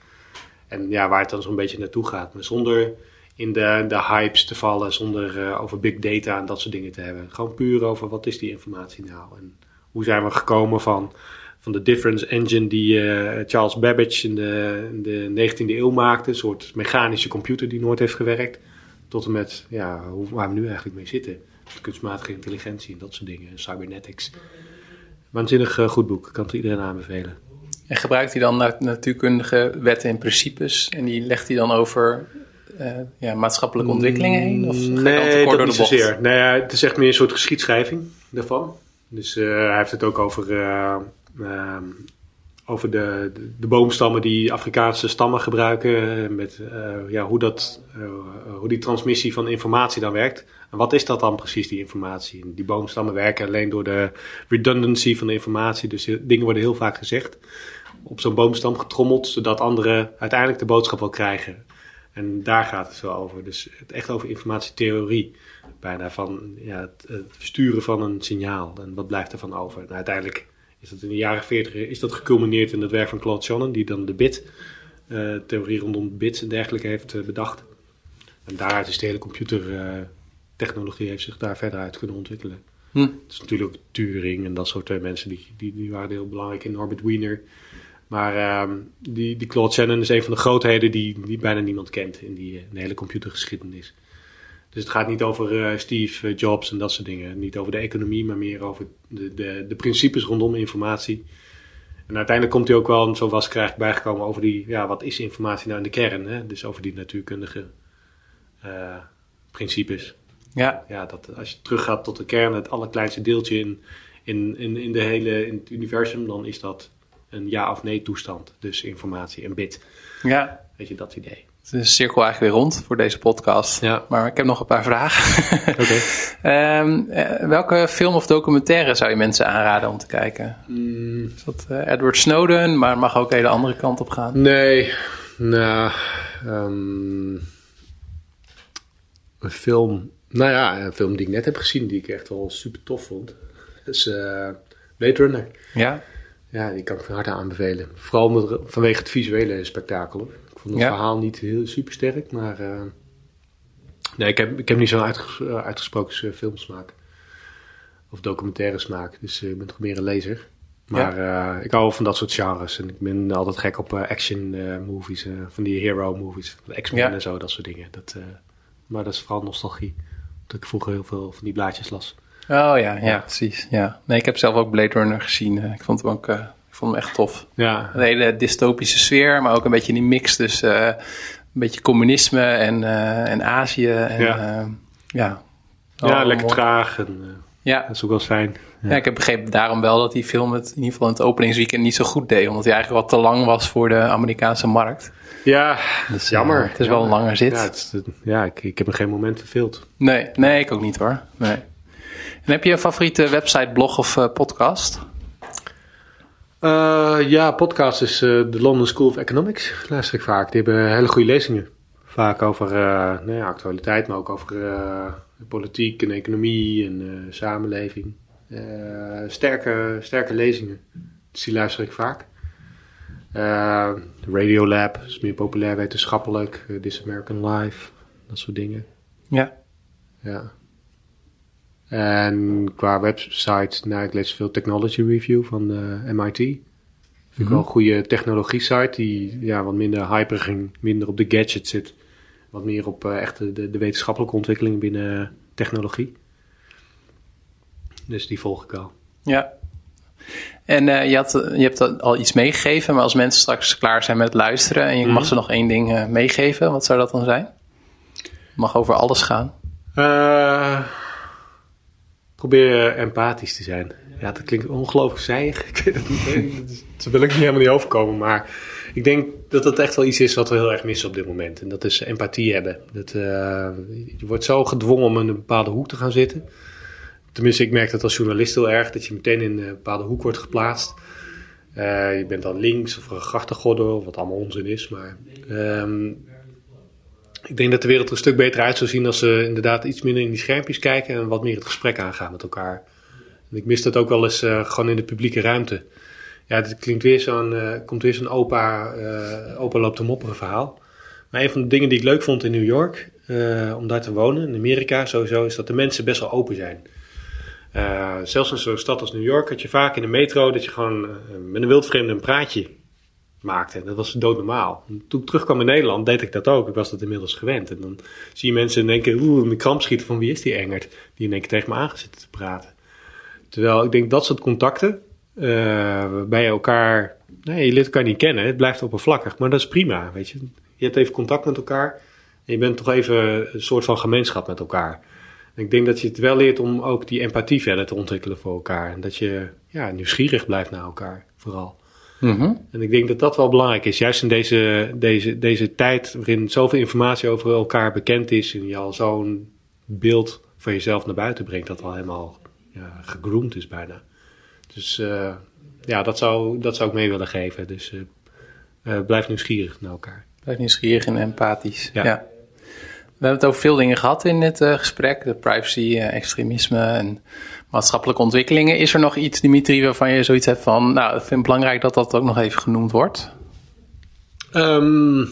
[SPEAKER 3] En ja, waar het dan zo'n beetje naartoe gaat. Maar zonder in de, de hypes te vallen, zonder eh, over big data en dat soort dingen te hebben. Gewoon puur over wat is die informatie nou en hoe zijn we gekomen van, van de difference engine die eh, Charles Babbage in de, de 19e eeuw maakte. Een soort mechanische computer die nooit heeft gewerkt. Tot en met ja, hoe, waar we nu eigenlijk mee zitten. Kunstmatige intelligentie en dat soort dingen. En cybernetics. Waanzinnig eh, goed boek. Ik kan het iedereen aanbevelen.
[SPEAKER 2] En gebruikt hij dan nat- natuurkundige wetten en principes? En die legt hij dan over eh, ja, maatschappelijke ontwikkelingen heen? Of
[SPEAKER 3] Nee, dat
[SPEAKER 2] door
[SPEAKER 3] niet zozeer. Nee, ja, het is echt meer een soort geschiedschrijving daarvan. Dus eh, hij heeft het ook over, eh, over de, de, de boomstammen die Afrikaanse stammen gebruiken. Met ja, hoe, dat, hoe die transmissie van informatie dan werkt. En wat is dat dan precies, die informatie? Die boomstammen werken alleen door de redundancy van de informatie. Dus dingen worden heel vaak gezegd. Op zo'n boomstam getrommeld, zodat anderen uiteindelijk de boodschap wel krijgen. En daar gaat het zo over. Dus het echt over informatietheorie. Bijna van ja, het, het versturen van een signaal. En wat blijft er van over? En uiteindelijk is dat in de jaren 40 is dat geculmineerd in het werk van Claude Shannon. Die dan de bit, eh, theorie rondom bits en dergelijke heeft eh, bedacht. En daaruit is de hele computertechnologie heeft zich daar verder uit kunnen ontwikkelen.
[SPEAKER 2] Hm.
[SPEAKER 3] Het is natuurlijk Turing en dat soort eh, mensen die, die, die waren heel belangrijk in Norbert Wiener. Maar ehm, die, die Claude Shannon is een van de grootheden die, die bijna niemand kent in die eh, in de hele computergeschiedenis. Dus het gaat niet over eh, Steve eh, Jobs en dat soort dingen. Niet over de economie, maar meer over de, de, de principes rondom informatie. En uiteindelijk komt hij ook wel, zo was krijg bijgekomen over die, ja, wat is informatie nou in de kern? Hè? Dus over die natuurkundige principes
[SPEAKER 2] Ja,
[SPEAKER 3] ja, dat als je teruggaat tot de kern, het allerkleinste deeltje in, in, in, in, de hele, in het universum, dan is dat een ja of nee toestand. Dus informatie, een bit.
[SPEAKER 2] ja.
[SPEAKER 3] Weet je, dat idee.
[SPEAKER 2] Het is de cirkel eigenlijk weer rond voor deze podcast.
[SPEAKER 3] Ja.
[SPEAKER 2] Maar ik heb nog een paar vragen.
[SPEAKER 3] Oké.
[SPEAKER 2] Ehm, eh, welke film of documentaire zou je mensen aanraden om te kijken?
[SPEAKER 3] Mm,
[SPEAKER 2] Is dat eh, Edward Snowden, maar mag ook de hele andere kant op gaan?
[SPEAKER 3] nee, nou, ehm, een film. Nou ja, een film die ik net heb gezien, die ik echt wel super tof vond, is uh, Blade Runner.
[SPEAKER 2] Ja?
[SPEAKER 3] Ja, die kan ik van harte aanbevelen. Vooral met, vanwege het visuele spektakel. Ik vond het verhaal niet heel super sterk, maar... Uh, nee, ik heb, ik heb niet zo'n uitges uitgesproken filmsmaak. Of documentaire smaak, dus ik ben toch meer een lezer. Maar ja. ik hou van dat soort genres. En ik ben altijd gek op action movies, van die hero movies. X-Men ja. en zo, dat soort dingen. Dat, maar dat is vooral nostalgie. Dat ik vroeger heel veel van die blaadjes las.
[SPEAKER 2] Oh ja, ja, precies. Ja. Nee, ik heb zelf ook Blade Runner gezien. Ik vond hem ook ik vond hem echt tof.
[SPEAKER 3] Ja.
[SPEAKER 2] Een hele dystopische sfeer, maar ook een beetje die mix tussen uh, een beetje communisme en, uh, en Azië. En,
[SPEAKER 3] ja,
[SPEAKER 2] ja.
[SPEAKER 3] ja lekker traag. En,
[SPEAKER 2] ja.
[SPEAKER 3] Dat is ook wel fijn.
[SPEAKER 2] Ja. ja. ik heb begrepen daarom wel dat die film het in ieder geval in het openingsweekend niet zo goed deed. Omdat hij eigenlijk wat te lang was voor de Amerikaanse markt.
[SPEAKER 3] Ja, dus, jammer.
[SPEAKER 2] het is wel een langer zit.
[SPEAKER 3] Ja, het is, ja ik, ik heb er geen moment verveeld.
[SPEAKER 2] Nee, nee, ik ook niet hoor. Nee. En heb je een favoriete website, blog of uh, podcast?
[SPEAKER 3] Uh, ja, podcast is uh, de London School of Economics. Luister ik vaak. Die hebben hele goede lezingen. Vaak over nou ja, actualiteit, maar ook over politiek en economie en samenleving. sterke, sterke lezingen. Dus die luister ik vaak. Uh, Radiolab is meer populair wetenschappelijk. Uh, This American Life, dat soort dingen.
[SPEAKER 2] Ja.
[SPEAKER 3] Ja. En qua website, nou, ik lees veel Technology Review van uh, MIT. Vind ik mm -hmm. wel een goede technologie site die ja, wat minder hyper minder op de gadget zit. Wat meer op echt de, de, wetenschappelijke ontwikkeling binnen technologie. Dus die volg ik wel.
[SPEAKER 2] Ja, en uh, je, had, je hebt al iets meegegeven, maar als mensen straks klaar zijn met luisteren en je mm. mag ze nog één ding uh, meegeven, wat zou dat dan zijn? Het mag over alles gaan.
[SPEAKER 3] Uh, probeer empathisch te zijn. Ja, dat klinkt ongelooflijk zijig. Ik weet het niet. Zo wil ik niet helemaal niet overkomen. Maar ik denk dat dat echt wel iets is wat we heel erg missen op dit moment. En dat is empathie hebben. Dat, je wordt zo gedwongen om in een bepaalde hoek te gaan zitten. Tenminste, ik merk dat als journalist heel erg, dat je meteen in een bepaalde hoek wordt geplaatst. Uh, je bent dan links of een grachtengordel, wat allemaal onzin is. Maar um, ik denk dat de wereld er een stuk beter uit zou zien als ze inderdaad iets minder in die schermpjes kijken en wat meer het gesprek aangaan met elkaar. Ik mis dat ook wel eens uh, gewoon in de publieke ruimte. Ja, het klinkt weer zo'n, uh, komt weer zo'n opa, opa loopt te mopperen verhaal. Maar een van de dingen die ik leuk vond in New York, om daar te wonen, in Amerika sowieso, is dat de mensen best wel open zijn. Uh, zelfs in zo'n stad als New York had je vaak in de metro dat je gewoon uh, met een wildvreemde een praatje maakte. Dat was doodnormaal. Toen ik terugkwam in Nederland deed ik dat ook. Ik was dat inmiddels gewend. En dan zie je mensen keer oeh, in de kramp schieten van wie is die Engert? Die in één keer tegen me aangezitten te praten. Terwijl ik denk dat soort contacten, uh, waarbij je elkaar, nee, je leert elkaar niet kennen. Het blijft oppervlakkig, maar dat is prima, weet je. Je hebt even contact met elkaar en je bent toch even een soort van gemeenschap met elkaar ik denk dat je het wel leert om ook die empathie verder te ontwikkelen voor elkaar. En dat je ja, nieuwsgierig blijft naar elkaar, vooral.
[SPEAKER 2] Mm -hmm.
[SPEAKER 3] En ik denk dat dat wel belangrijk is. Juist in deze, deze, deze tijd waarin zoveel informatie over elkaar bekend is. En je al zo'n beeld van jezelf naar buiten brengt. Dat al helemaal ja, gegroomd is bijna. Dus uh, ja, dat zou, dat zou ik mee willen geven. Dus uh, uh, blijf nieuwsgierig naar elkaar.
[SPEAKER 2] Blijf nieuwsgierig en empathisch. ja. ja. We hebben het over veel dingen gehad in dit uh, gesprek. De privacy, uh, extremisme en maatschappelijke ontwikkelingen. Is er nog iets, Dimitri, waarvan je zoiets hebt van... Nou, ik vind het belangrijk dat dat ook nog even genoemd wordt?
[SPEAKER 3] Um,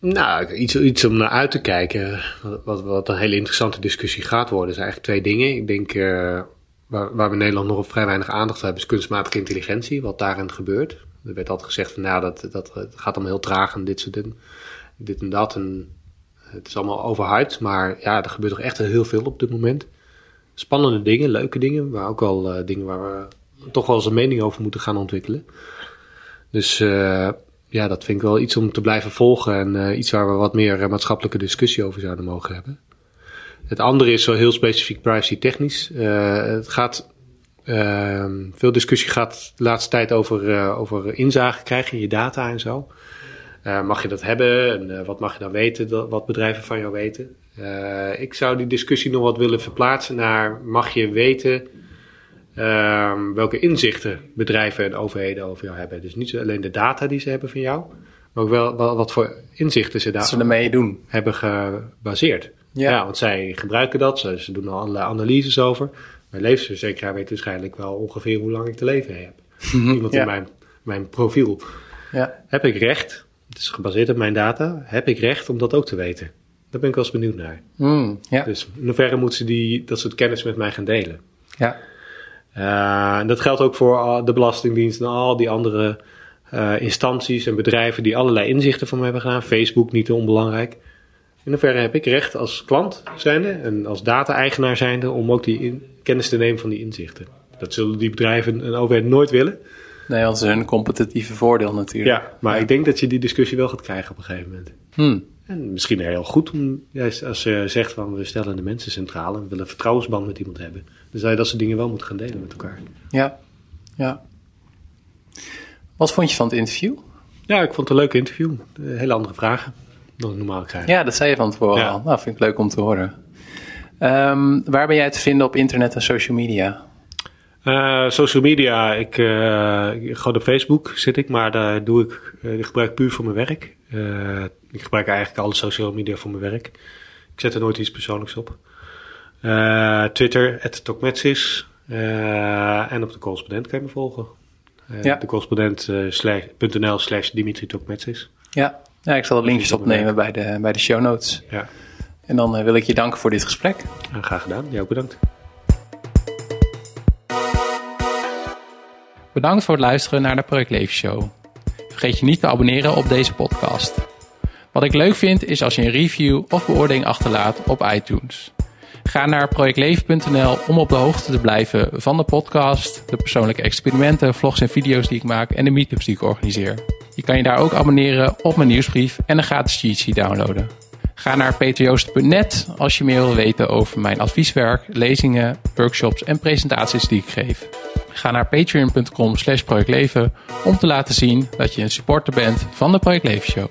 [SPEAKER 3] nou, iets, iets om naar uit te kijken. Wat, wat een hele interessante discussie gaat worden. is eigenlijk twee dingen. Ik denk, uh, waar, waar we in Nederland nog vrij weinig aandacht hebben... is kunstmatige intelligentie, wat daarin gebeurt. Er werd altijd gezegd van, nou, dat, dat, het gaat allemaal heel traag en dit soort. Dit en dat en het is allemaal overhyped, maar ja, er gebeurt toch echt heel veel op dit moment. Spannende dingen, leuke dingen, maar ook wel uh, dingen waar we toch wel eens een mening over moeten gaan ontwikkelen. Dus uh, ja, dat vind ik wel iets om te blijven volgen en uh, iets waar we wat meer maatschappelijke discussie over zouden mogen hebben. Het andere is wel heel specifiek privacy technisch. het gaat, ehm, veel discussie gaat de laatste tijd over, over inzage krijgen in je data en zo. Mag je dat hebben en wat mag je dan weten, wat bedrijven van jou weten? Uh, ik zou die discussie nog wat willen verplaatsen naar: mag je weten ehm, welke inzichten bedrijven en overheden over jou hebben? Dus niet alleen de data die ze hebben van jou, maar ook wel, wel wat voor inzichten ze daar
[SPEAKER 2] ermee doen.
[SPEAKER 3] hebben gebaseerd. Ja. want zij gebruiken dat, ze, ze doen al allerlei analyses over. Mijn levensverzekeraar weet waarschijnlijk wel ongeveer hoe lang ik te leven heb. Iemand
[SPEAKER 2] Ja.
[SPEAKER 3] in mijn, mijn profiel.
[SPEAKER 2] Ja.
[SPEAKER 3] Heb ik recht, het is gebaseerd op mijn data, heb ik recht om dat ook te weten? Daar ben ik wel eens benieuwd naar.
[SPEAKER 2] Hmm, ja.
[SPEAKER 3] Dus in hoeverre moeten ze die, dat soort kennis met mij gaan delen?
[SPEAKER 2] ja.
[SPEAKER 3] Uh, en dat geldt ook voor de Belastingdienst en al die andere uh, instanties en bedrijven die allerlei inzichten van me hebben gedaan. Facebook niet onbelangrijk. In hoeverre heb ik recht als klant zijnde en als data-eigenaar zijnde om ook die in, kennis te nemen van die inzichten. Dat zullen die bedrijven en overheid nooit willen.
[SPEAKER 2] Nee, want het is hun competitieve voordeel natuurlijk.
[SPEAKER 3] Ja, maar ik denk dat je die discussie wel gaat krijgen op een gegeven moment.
[SPEAKER 2] Hmm.
[SPEAKER 3] En misschien heel goed om, juist als je zegt van we stellen de mensen centraal en we willen een vertrouwensband met iemand hebben. Dan zou je dat soort dingen wel moeten gaan delen met elkaar.
[SPEAKER 2] Ja, ja. Wat vond je van het interview?
[SPEAKER 3] Ja, ik vond het een leuk interview. Hele andere vragen dan ik normaal krijg.
[SPEAKER 2] Ja, dat zei je van tevoren
[SPEAKER 3] Ja.
[SPEAKER 2] al. Nou, vind ik leuk om te horen. Ehm, waar ben jij te vinden op internet en social media?
[SPEAKER 3] Uh, social media, ik, uh, gewoon op Facebook zit ik, maar daar doe ik, uh, ik gebruik puur voor mijn werk. Ik gebruik eigenlijk alle social media voor mijn werk. Ik zet er nooit iets persoonlijks op. Uh, Twitter, @tokmetsis uh, en op de correspondent kan je me volgen. Uh,
[SPEAKER 2] Ja.
[SPEAKER 3] De correspondent.nl slash Dimitri Tokmetsis.
[SPEAKER 2] Ja. ja, ik zal de linkjes opnemen bij de, bij de show notes.
[SPEAKER 3] Ja,
[SPEAKER 2] En dan eh, wil ik je danken voor dit gesprek.
[SPEAKER 3] en graag gedaan. Jij ook bedankt.
[SPEAKER 2] Bedankt voor het luisteren naar de Project Show. Vergeet je niet te abonneren op deze podcast. Wat ik leuk vind is als je een review of beoordeling achterlaat op iTunes. Ga naar projectleven.nl om op de hoogte te blijven van de podcast, de persoonlijke experimenten, vlogs en video's die ik maak en de meetups die ik organiseer. Je kan je daar ook abonneren op mijn nieuwsbrief en een gratis cheat sheet downloaden. Ga naar peterjoost.net als je meer wil weten over mijn advieswerk, lezingen, workshops en presentaties die ik geef. Ga naar patreon.com slash projectleven om te laten zien dat je een supporter bent van de Project Leven Show.